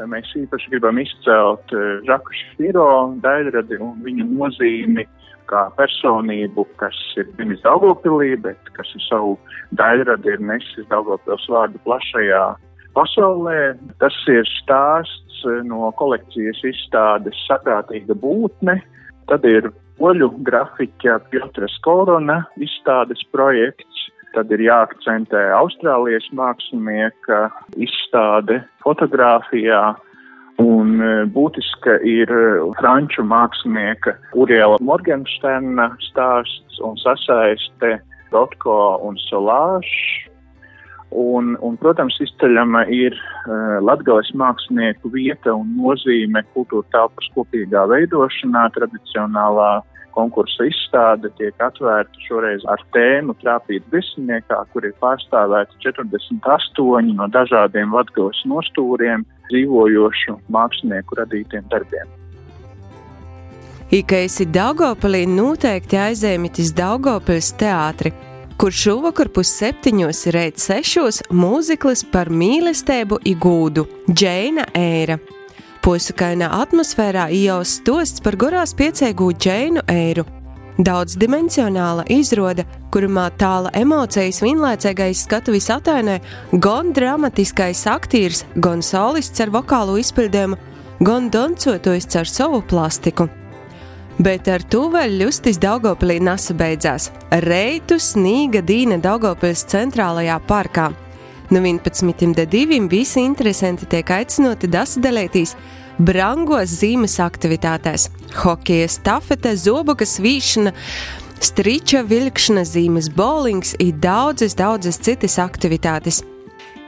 Mēs īpaši gribam izcelt eh, Žaku Šafiro daļradi un viņa nozīmi kā personību, kas ir dzimis Daugopilī, bet kas ar savu daļradi ir nesis Daugopils vārdu plašajā pasaulē. Tas ir stāsts no kolekcijas izstādes Saprātīga būtne. Tad ir poļu grafiķa Piotras Korona izstādes projekts. Tad ir jāakcentē Austrālijas mākslinieka izstāde fotografijā. Un e, būtiska ir franču mākslinieka Uriela Morgensterna stāsts un sasaiste Rotko un Solāžs. Un, un, protams, izceļama ir uh, latgales mākslinieku vieta un nozīme kultūra telpas kopīgā veidošanā, tradicionālā konkursa izstāde tiek atvērta šoreiz ar tēmu Trāpīt desmitniekā, kur ir pārstāvēti 48 no dažādiem latgales nostūriem dzīvojošu mākslinieku radītiem darbiem. Ja esi Daugopilī, noteikti aizēmitis Daugopils teātri, kur šovakar pusseptiņos reit sešos mūziklis par mīlestību igūdu Džeina Eira. Pusakainā atmosfērā iejaus stosts par gorās piecēgu Džeinu Eiru. Daudzdimensionāla izrāde, kurumā tāla emocijas vienlaicīgais skatuves atainē, gan dramatiskais aktieris, gan solists ar vokālu izpildījumu, gan doncotojs ar savu plastiku. Bet ar to vēl ļustis Daugopilī nasa beidzās. Reitu snīga dīna Daugopils centrālajā parkā. No 11. līdz 2. visi interesanti tiek aicināti dasadalīties brangos zīmes aktivitātēs - hokeja stafete, zobukas vīšana, striča vilkšana, zīmes bowlings un daudzas, daudzas citas aktivitātes.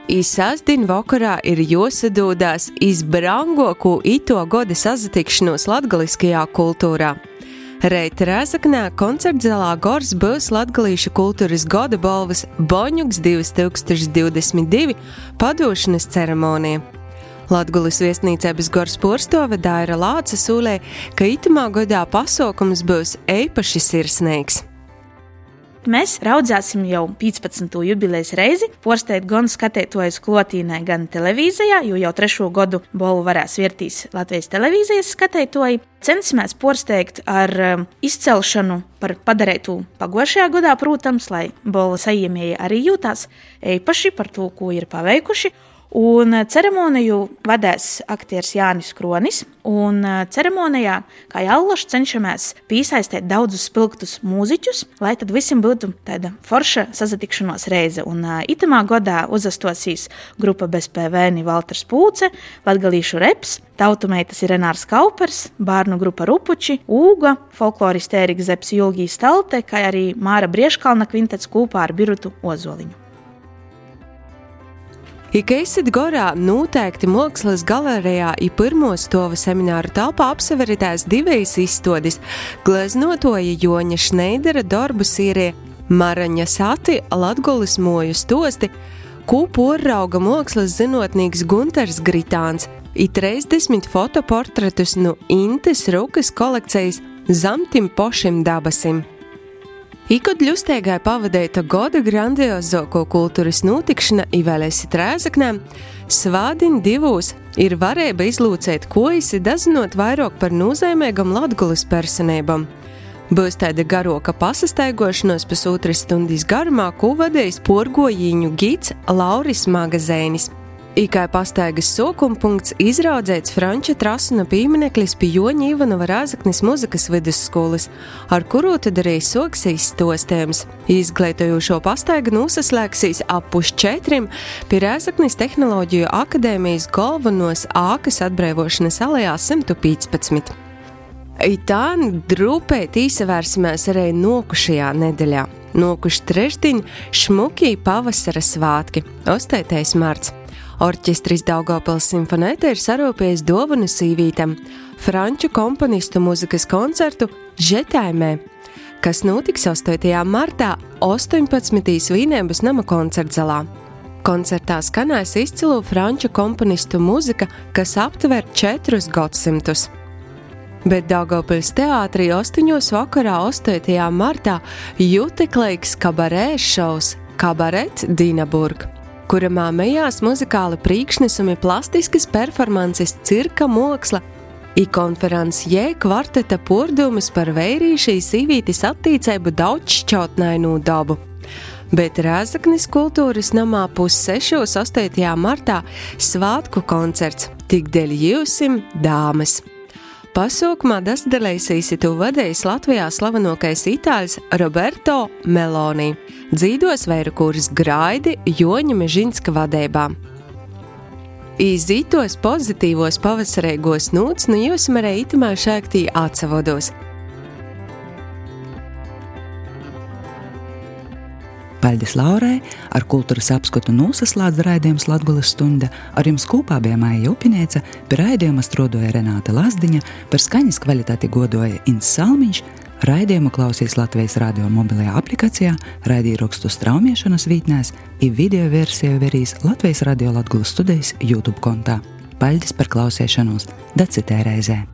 Īsāsdien vakarā ir jāsadūdās izbrangoku ito goda sazatikšanos latgaliskajā kultūrā. Reit Rēzaknē koncertzālā Gors būs Latgalīšu kultūras goda balvas Boņuks 2022 padošanas ceremonija. Latgulis viesnīcēbas Gors Porstove Daira Lāca sūlē, ka itamā godā pasaukums būs eipaši sirsnīgs. Mēs raudzēsim jau 15. jubilejas reizi, porstēt gan skatītājus klotīnē, gan televīzijā, jo jau trešo gadu bolu varēs vērtīs Latvijas televīzijas skatītāji. Censimies porsteigt ar um, izcelšanu par padarītu pagošajā gadā, protams, lai bolu saimēji arī jūtās īpaši par to, ko ir paveikuši. Un ceremoniju vadīs aktieris Jānis Kronis. Un ceremonijā, kā jau cenšamies piesaistīt daudzus spilgtus mūziķus, lai tad visiem būtu tāda forša sazatikšanās reize. Un itamā gadā uzastosīs grupa bez PVN Valters Pūce, Latgalīšu reps, tautumeitas ir Renārs Kaupers, bērnu grupa Rupuči, Ūga, folkloriste Ērika Zeps Julgijas Talte, kā arī Māra Brieškalna kvintets kopā ar Birutu Ozoliņu. Ja esat gorā, noteikti Mākslas galerijā ir pirmo stāvu semināru telpā apseveritās divas izstādes - gleznotoja Joņa Šneidera darbu sīrie Maraņa Sati Latgolis moju stosti, ko porauga mākslas zinātnīgs Gunters Gritāns, ir 30 fotoportretus no Intes Rukas kolekcijas Zamtim Pošim Dabasim. Ikot ļustēgai pavadīta goda grandiozoko kultūras notikšana Ivēlēsi Trēzaknē, svādin divos ir varēja izlūcēt, ko esi dazinot vairāk par nozīmīgam latgulas personībam. Būs tāda garoka pasastaigošanos pusotras stundas garumā, ko vadīs porgojiņu gids Lauris Magazēnis. Ikai pastaigas sokumpunkts izraudzēts Franča Trasuna piemineklis pie Joņa Ivanova Rāzaknis muzikas vidusskolas, ar kuru tad arī soks izstostējums. Izglītojošo pastaigu nosaslēgsīs ap pusčetrim pie Rāzaknis Tehnoloģiju akadēmijas galvenos ākas atbrīvošanas alejā 115. Itāņi drūpēt īsavērsimies arī nokušajā nedēļā. Nokuši trešdiņ, šmuki pavasara svātki, 8. marts. Orķestris Daugopils simfonēta ir sarūpējis dovanu sīvītam, franču komponistu mūzikas koncertu Žetēmē, kas notiks 8. martā 18. Vīnēbas nama koncertzalā. Koncertā skanēs izcilu franču komponistu mūzika, kas aptver četrus gadsimtus. Bet Daugopils teātrī 8. vakarā 8. martā juteklīgs kabarē šovs Kabaret Dīnaburg kura māmējās muzikāli priekšnesumi, plastiskas performances, cirka māksla, i-konferences jē kvarteta pordumus par vērīšīs īvītis attīcēbu daudzšķautnainu dabu. bet Rēzaknis kultūras namā pussešos 8. martā svātku koncerts Tik dēļ jūsim dāmas. Pasaukumā dasdalēsīsi tu vadējis Latvijā slavenokais itāļs Roberto Meloni, dzīdos vēru kuras graidi Joņa Mežinska vadībā. Izītos pozitīvos pavasarīgos nūts, nu jūs varēja itamā šāktī atsavodos. Paldies Laurai, ar kultūras apskatu nosaslēdz raidījums Latgulas stunda, ar jums kopā bija Maija Upiniece, pie raidījuma strodoja Renāta Lazdiņa, par skaņas kvalitāti godoja Inns Salmiņš, raidījumu klausīs Latvijas radio mobilajā aplikācijā, raidījumrakstu straumiešanas vītnēs, ir video versiju verīs Latvijas radio Latgulas studijas YouTube kontā. Paldies par klausīšanos, dacitē reizē!